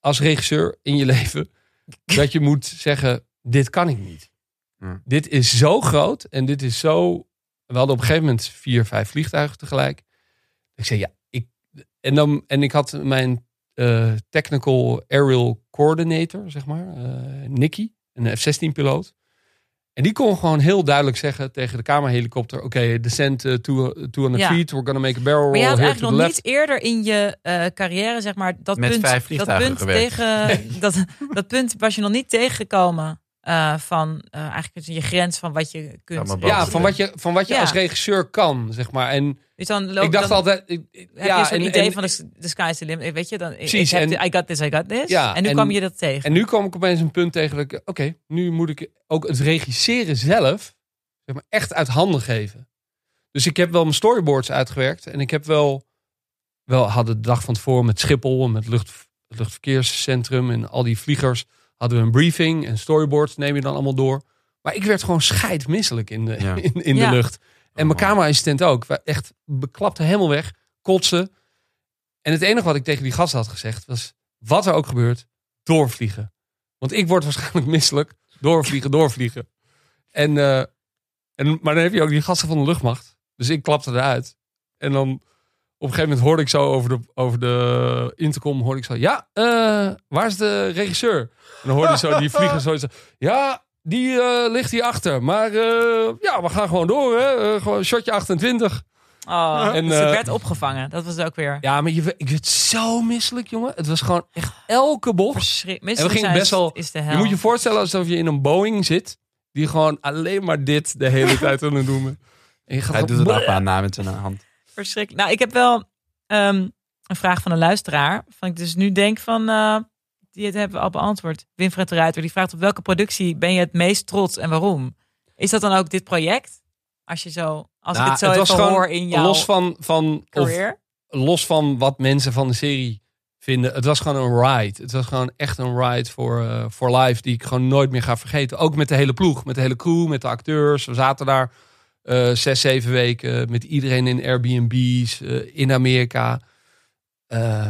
als regisseur in je leven dat je moet zeggen: dit kan ik niet. Dit is zo groot en dit is zo we hadden op een gegeven moment vier, vijf vliegtuigen tegelijk. Ik zei ja, ik. En, dan, en ik had mijn eh, technical aerial coordinator, zeg maar, eh Nicky, een F-16-piloot. En die kon gewoon heel duidelijk zeggen tegen de kamerhelikopter: Oké, descent uh, to, 200 Ja. feet, we're gonna make a barrel Maar je roll had here to eigenlijk the nog left. niet eerder in je eh, carrière, zeg maar, dat Met punt, vijf dat punt gewerkt. tegen dat, dat punt was je nog niet tegengekomen eh, van eh, eigenlijk je grens van wat je kunt. boven. Ja, van wat je, van wat je Ja. als regisseur kan, zeg maar. En Dus dan loop, ik dacht dan altijd. ik- heb ja, je zo'n en, idee en- van de, de sky's the limit, weet je? Dan, ik- Precies, ik heb en- I got this, I got this. Ja, en nu en- kwam je dat tegen. En nu kwam ik opeens een punt tegen dat ik, oké, nu moet ik ook het regisseren zelf zeg maar, echt uit handen geven. Dus ik heb wel mijn storyboards uitgewerkt en ik heb wel, wel hadden de dag van tevoren met Schiphol en met lucht, het luchtverkeerscentrum en al die vliegers hadden we een briefing en storyboards neem je dan allemaal door. Maar ik werd gewoon scheidmisselijk in de, Ja. in, in Ja. de lucht. En mijn Oh. camera-assistent ook. Echt beklapte helemaal weg, kotsen. En het enige wat ik tegen die gasten had gezegd was, wat er ook gebeurt, doorvliegen. Want ik word waarschijnlijk misselijk. Doorvliegen, doorvliegen. En, eh, en, maar dan heb je ook die gasten van de luchtmacht. Dus ik klapte eruit. En dan op een gegeven moment hoorde ik zo over de, over de intercom, hoorde ik zo, ja, eh, waar is de regisseur? En dan hoorde je zo die vlieger zo, zo, ja, die eh, ligt hier achter. Maar eh, ja, we gaan gewoon door, hè. Gewoon shotje 28. Oh, En, dus het werd opgevangen. Dat was ook weer Ja, maar je, ik werd zo misselijk, jongen. Het was gewoon echt elke bocht. En we gingen best wel- Is de hel. Je moet je voorstellen alsof je in een Boeing zit. Die gewoon alleen maar dit de hele tijd aan het doen. En je gaat Hij doet het achtbaan na met zijn hand. Verschrikkelijk. Nou, ik heb wel ehm, een vraag van een luisteraar. Van ik dus nu denk van, eh, die het hebben we al beantwoord. Winfred de Ruiter, die vraagt op welke productie ben je het meest trots en waarom? Is dat dan ook dit project? Als je zo, als Nou, ik het zo het even gewoon hoor in jouw los van, van, of, los van wat mensen van de serie vinden. Het was gewoon een ride. Het was gewoon echt een ride voor eh, for life. Die ik gewoon nooit meer ga vergeten. Ook met de hele ploeg. Met de hele crew. Met de acteurs. We zaten daar eh, zes, zeven weken. Met iedereen in Airbnb's. eh, in Amerika. Eh,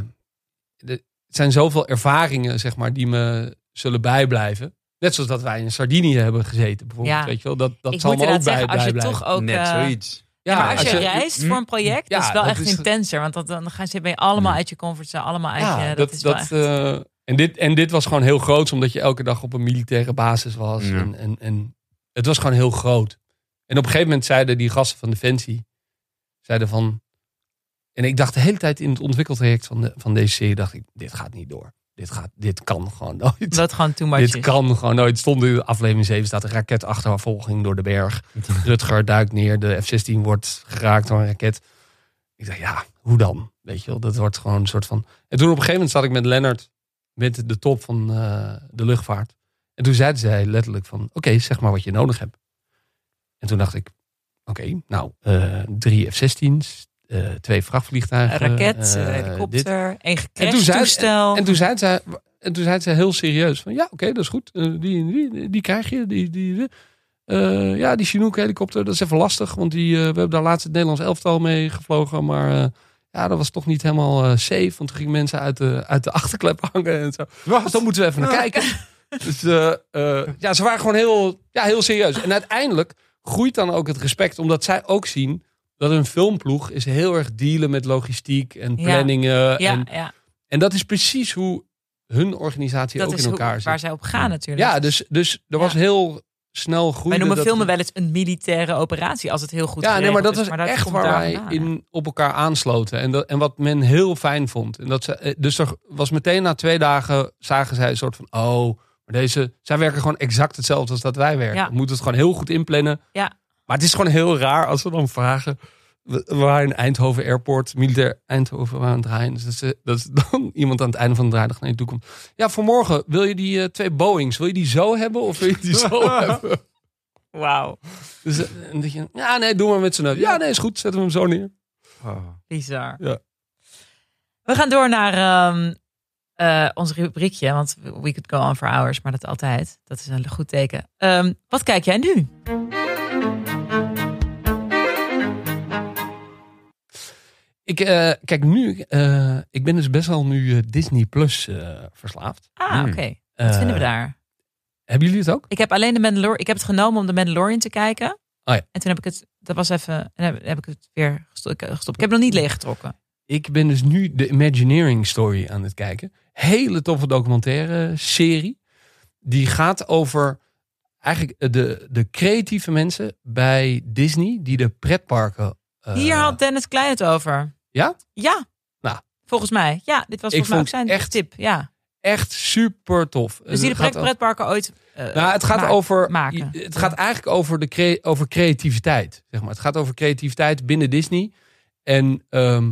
de- het zijn zoveel ervaringen, zeg maar, die me zullen bijblijven. Net zoals dat wij in Sardinië hebben gezeten, bijvoorbeeld. Ja. Weet je wel, dat, dat ik zal me ook bij, zeggen, als je bijblijven. toch ook... Net eh, zoiets. Ja, maar als, als je, je- reist voor een project, Ja, is het wel dat echt is- intenser. Want dat, dan gaan ze, ben je allemaal Ja. uit je comfortzone, allemaal uit Ja, je... dat, is wel dat, echt- en, dit, en dit was gewoon heel groot, omdat je elke dag op een militaire basis was. Ja. En, en, en het was gewoon heel groot. En op een gegeven moment zeiden die gasten van Defensie, zeiden van... En ik dacht de hele tijd in het ontwikkeltraject van, de, van deze serie, dacht ik, dit gaat niet door. Dit, gaat, dit kan gewoon nooit. dat gewoon too much Dit is. kan gewoon nooit. Stond in aflevering 7 staat een raketachtervolging door de berg. Rutger duikt neer. De F-16 wordt geraakt door een raket. Ik dacht, ja, hoe dan? Weet je wel, dat wordt gewoon een soort van... En toen op een gegeven moment zat ik met Lennart met de top van eh, de luchtvaart. En toen zeiden zij letterlijk van, oké, zeg maar wat je nodig hebt. En toen dacht ik, oké, nou, eh, drie F-16's, eh, twee vrachtvliegtuigen. Een raket, eh, een dit. helikopter, zei- gecrashtoestel. En toen zei zij, en toen zei zij heel serieus van ja, oké, dat is goed. Die, die, die krijg je. Die, die, die. Eh, ja, die Chinook helikopter, dat is even lastig. Want die, we hebben daar laatst het Nederlands elftal mee gevlogen. Maar eh, ja, dat was toch niet helemaal safe. Want er gingen mensen uit de, uit de achterklep hangen en zo. Dus dan moeten we even naar kijken. Dus eh, eh, ja, ze waren gewoon heel, ja, heel serieus. En uiteindelijk groeit dan ook het respect. Omdat zij ook zien dat een filmploeg is heel erg dealen met logistiek en Ja. planningen. ja, En, ja, en dat is precies hoe hun organisatie dat ook is in hoe, elkaar zit. waar zij op gaan natuurlijk. Ja, dus, dus er was Ja. heel snel groei. Wij noemen filmen wel eens een militaire operatie als het heel goed Ja, nee, maar dat geregeld was is. echt waar wij in, op elkaar aansloten. En, dat, en wat men heel fijn vond. En dat ze, eh, dus er was meteen na twee dagen zagen zij een soort van... Oh, maar deze, zij werken gewoon exact hetzelfde als dat wij werken. Ja. We moeten het gewoon heel goed inplannen. Ja. Maar het is gewoon heel raar als we dan vragen... We we waren in Eindhoven Airport, militair Eindhoven waren aan het draaien. Dus dat, is, dat is dan iemand aan het einde van de draaidag naar je toe komt. Ja, voor morgen wil je die eh, twee Boeings, wil je die zo hebben of wil je die zo hebben? Wauw, Dus eh, en dat je, ja, nee, doe maar met z'n neus. Ja, nee, is goed, zetten we hem zo neer. Oh. bizar. Ja. We gaan door naar ehm, eh, ons rubriekje, want we could go on for hours, maar dat altijd. Dat is een goed teken. Ehm, wat kijk jij nu? Ik eh, kijk nu, eh, ik ben dus best wel nu Disney Plus verslaafd. Ah, Hmm. oké. Wat vinden we daar? Hebben jullie het ook? Ik heb alleen de Mandalorian. Ik heb het genomen om de Mandalorian te kijken. Oh ja. En toen heb ik het, dat was even, en heb, heb ik het weer gestopt. Ik, gestopt. ik heb het nog niet leeggetrokken. Ik ben dus nu de Imagineering Story aan het kijken. Hele toffe documentaire serie. Die gaat over eigenlijk de, de creatieve mensen bij Disney die de pretparken. eh, Hier had Dennis Klein het over. Ja? Ja. Nou. Volgens mij. Ja, dit was volgens mij ook zijn echt- tip. Ja. echt super tof. Dus die de pret- pretparken ooit eh, Nou, het gaat maak- over. maken. Het gaat eigenlijk over, de over creativiteit. Zeg maar. Het gaat over creativiteit binnen Disney. En ehm,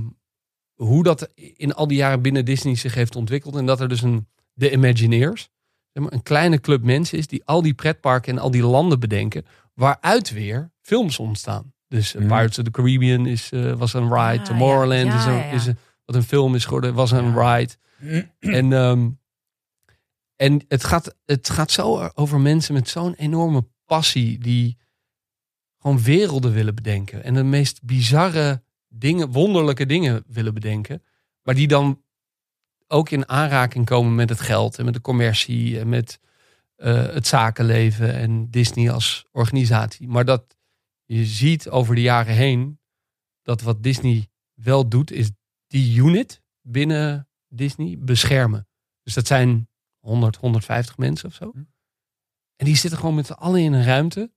hoe dat in al die jaren binnen Disney zich heeft ontwikkeld. En dat er dus een, de Imagineers, zeg maar, een kleine club mensen is die al die pretparken en al die landen bedenken. Waaruit weer films ontstaan. Dus Mhm. Pirates of the Caribbean is, eh, was een ride. Ah. Tomorrowland Ja, is, een, ja, ja. is een, wat een film is geworden, was een ride. En, ehm, en het, gaat, het gaat zo over mensen met zo'n enorme passie die gewoon werelden willen bedenken. En de meest bizarre dingen, wonderlijke dingen willen bedenken. Maar die dan ook in aanraking komen met het geld en met de commercie en met eh, het zakenleven en Disney als organisatie. Maar dat je ziet over de jaren heen dat wat Disney wel doet, is die unit binnen Disney beschermen. Dus dat zijn 100, 150 mensen of zo. En die zitten gewoon met z'n allen in een ruimte.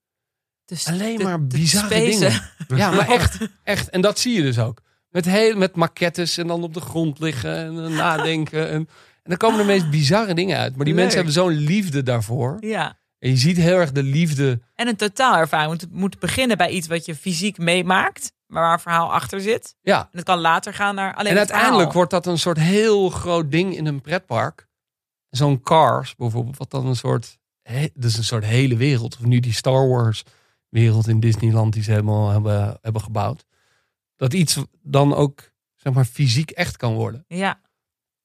Alleen maar bizarre dingen. Ja, maar echt, echt. En dat zie je dus ook. Met, heel, met maquettes en dan op de grond liggen en eh, nadenken. En, en dan komen de meest bizarre dingen uit. Maar die Leuk. mensen hebben zo'n liefde daarvoor. Ja. En je ziet heel erg de liefde. En een totaalervaring. Want het moet beginnen bij iets wat je fysiek meemaakt. Maar waar een verhaal achter zit. Ja. En het kan later gaan naar alleen en uiteindelijk verhaal. wordt dat een soort heel groot ding in een pretpark. Zo'n Cars bijvoorbeeld, wat dan een soort, he, dus een soort hele wereld. Of nu die Star Wars wereld in Disneyland die ze helemaal hebben, hebben gebouwd. Dat iets dan ook, zeg maar, fysiek echt kan worden. Ja.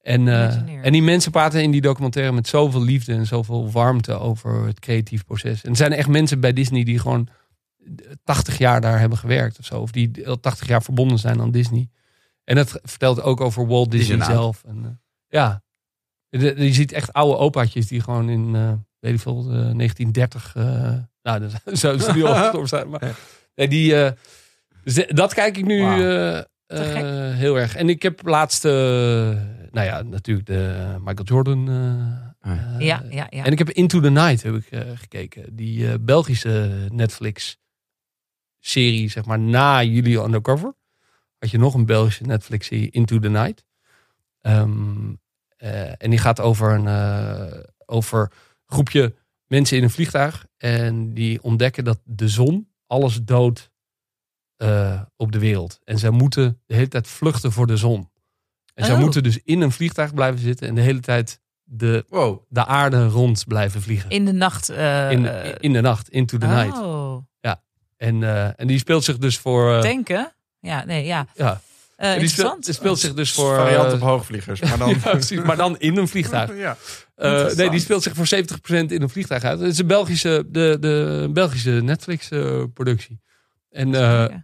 En, eh, en die mensen praten in die documentaire met zoveel liefde en zoveel warmte over het creatief proces. En er zijn echt mensen bij Disney die gewoon 80 jaar daar hebben gewerkt of zo. Of die al 80 jaar verbonden zijn aan Disney. En dat vertelt ook over Walt Disney zelf. En, eh, ja, je ziet echt oude opaatjes die gewoon in, eh, weet ik veel, eh, 1930, eh, nou, dan zouden ze nu al gestorven zijn. Maar nee, die, eh, dat kijk ik nu eh, eh, heel erg. En ik heb laatst, eh, nou ja, natuurlijk de Michael Jordan. eh, Ah, ja. Ja, ja. En ik heb Into the Night heb ik, eh, gekeken. Die eh, Belgische Netflix serie, zeg maar, na Jullie Undercover. Had je nog een Belgische Netflix serie, Into the Night. Ehm, eh, en die gaat over een eh, over groepje mensen in een vliegtuig. En die ontdekken dat de zon alles doodt eh, op de wereld. En zij moeten de hele tijd vluchten voor de zon. En zij Oh. moeten dus in een vliegtuig blijven zitten en de hele tijd de, Wow. de aarde rond blijven vliegen. In de nacht. eh, In, eh, in de nacht, into the night. Oh, En, eh, en die speelt zich dus voor. eh, denken. Ja, nee, ja. ja, Eh, en die speelt, interessant. die speelt zich dus voor. Variant eh, op hoogvliegers. Maar dan... ja, precies, maar dan in een vliegtuig. Ja. Eh, nee, die speelt zich voor 70% in een vliegtuig uit. Het is een Belgische, de, de Belgische Netflix-productie. en eh,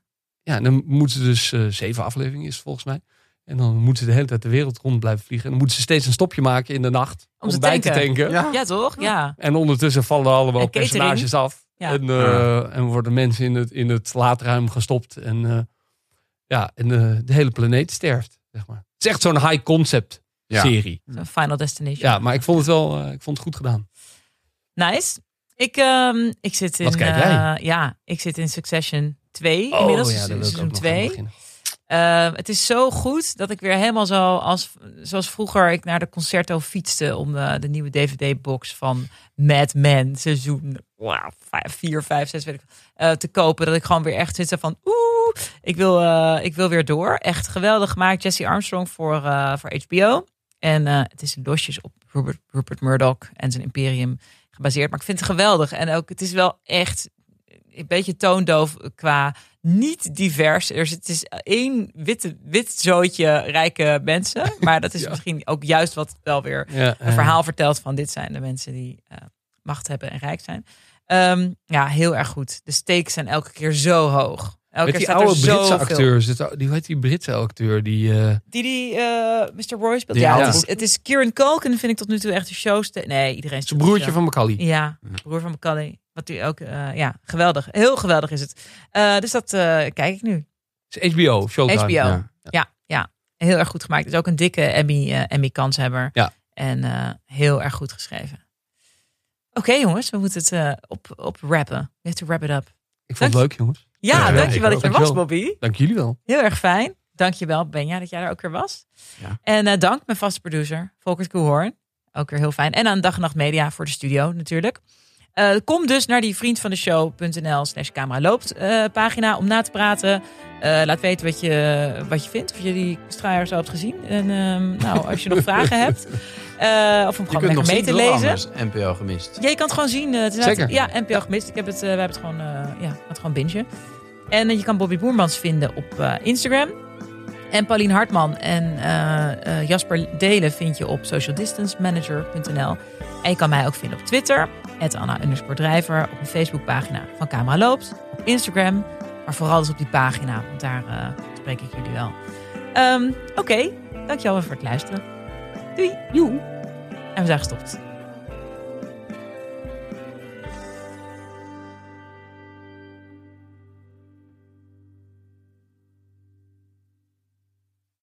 Ja. dan moeten ze dus eh, zeven afleveringen is het volgens mij. En dan moeten ze de hele tijd de wereld rond blijven vliegen. En dan moeten ze steeds een stopje maken in de nacht. Om, te bij te tanken. Ja. Ja, toch? Ja. En ondertussen vallen allemaal personages af. Ja. En, eh, en worden mensen in het, in het laadruim gestopt. En, eh, ja, en eh, de hele planeet sterft. Zeg maar. Het is echt zo'n high concept Ja. serie. Zo'n Final Destination. Ja, maar ik vond het wel eh, ik vond het goed gedaan. Nice. Ik, ehm, ik zit in. Wat kijk jij? eh, ja, ik zit in Succession 2 inmiddels. daar wil ik ook seizoen nog aan 2. beginnen. Eh, het is zo goed dat ik weer helemaal zo als zoals vroeger ik naar de concerto fietste om de, de nieuwe DVD-box van Mad Men seizoen 4, 5, 6 weet ik, eh, te kopen. Dat ik gewoon weer echt zit van oeh, ik wil, eh, ik wil weer door. Echt geweldig gemaakt. Jesse Armstrong voor, eh, voor HBO. En eh, het is losjes op Rupert, Rupert Murdoch en zijn imperium gebaseerd. Maar ik vind het geweldig. En ook, het is wel echt een beetje toondoof qua niet divers. Er is, het is één witte, wit zootje rijke mensen. Maar dat is Ja. misschien ook juist wat wel weer Ja, een verhaal vertelt van dit zijn de mensen die macht hebben en rijk zijn. Ehm, ja, heel erg goed. De stakes zijn elke keer zo hoog. Elke Met die oude Britse zoveel. acteur. Die, hoe heet die Britse acteur? Die, eh, Die die eh, Mr. Roy speelt. Ja, het is, het is Kieran Culkin vind ik tot nu toe echt de showste. Nee, iedereen zijn broertje van Macaulay. Ja, broer van Macaulay. Wat u ook, eh, ja, geweldig. Heel geweldig is het. Dus dat kijk ik nu. Het is HBO, Showtime. HBO. Ja. Ja, ja. Heel erg goed gemaakt. Het is ook een dikke Emmy, Emmy kanshebber. Ja. En heel erg goed geschreven. Oké jongens, we moeten het op, op rappen. We have to wrap it up. Ik vond het leuk, jongens. Ja, dankjewel dat je er was. Bobby. Dank jullie wel. Heel erg fijn. Dankjewel, Benja, dat jij er ook weer was. Ja. En eh, dank mijn vaste producer, Volkert Koehoorn. Ook weer heel fijn. En aan Dag en Nacht Media voor de studio natuurlijk. Eh, kom dus naar die vriend van de show.nl slash camera loopt eh, pagina om na te praten. Laat weten wat je, wat je vindt. Of je die Strayer zo hebt gezien. En ehm, nou, als je nog vragen hebt. of om gewoon mee te lezen. NPO gemist. Ja, je kan het gewoon zien. het Zeker. Ja, NPO gemist. Ik heb het, we hebben het gewoon, ja, het gewoon bingen. En je kan Bobby Boermans vinden op eh, Instagram. En Paulien Hartman en eh, eh, Jasper Delen vind je op socialdistancemanager.nl. En je kan mij ook vinden op Twitter, Anna Drijver, op een Facebookpagina van Camera Loopt, op Instagram, maar vooral dus op die pagina, want daar eh, spreek ik jullie wel. Ehm, Oké, dankjewel voor het luisteren. Doei! Joe! En we zijn gestopt.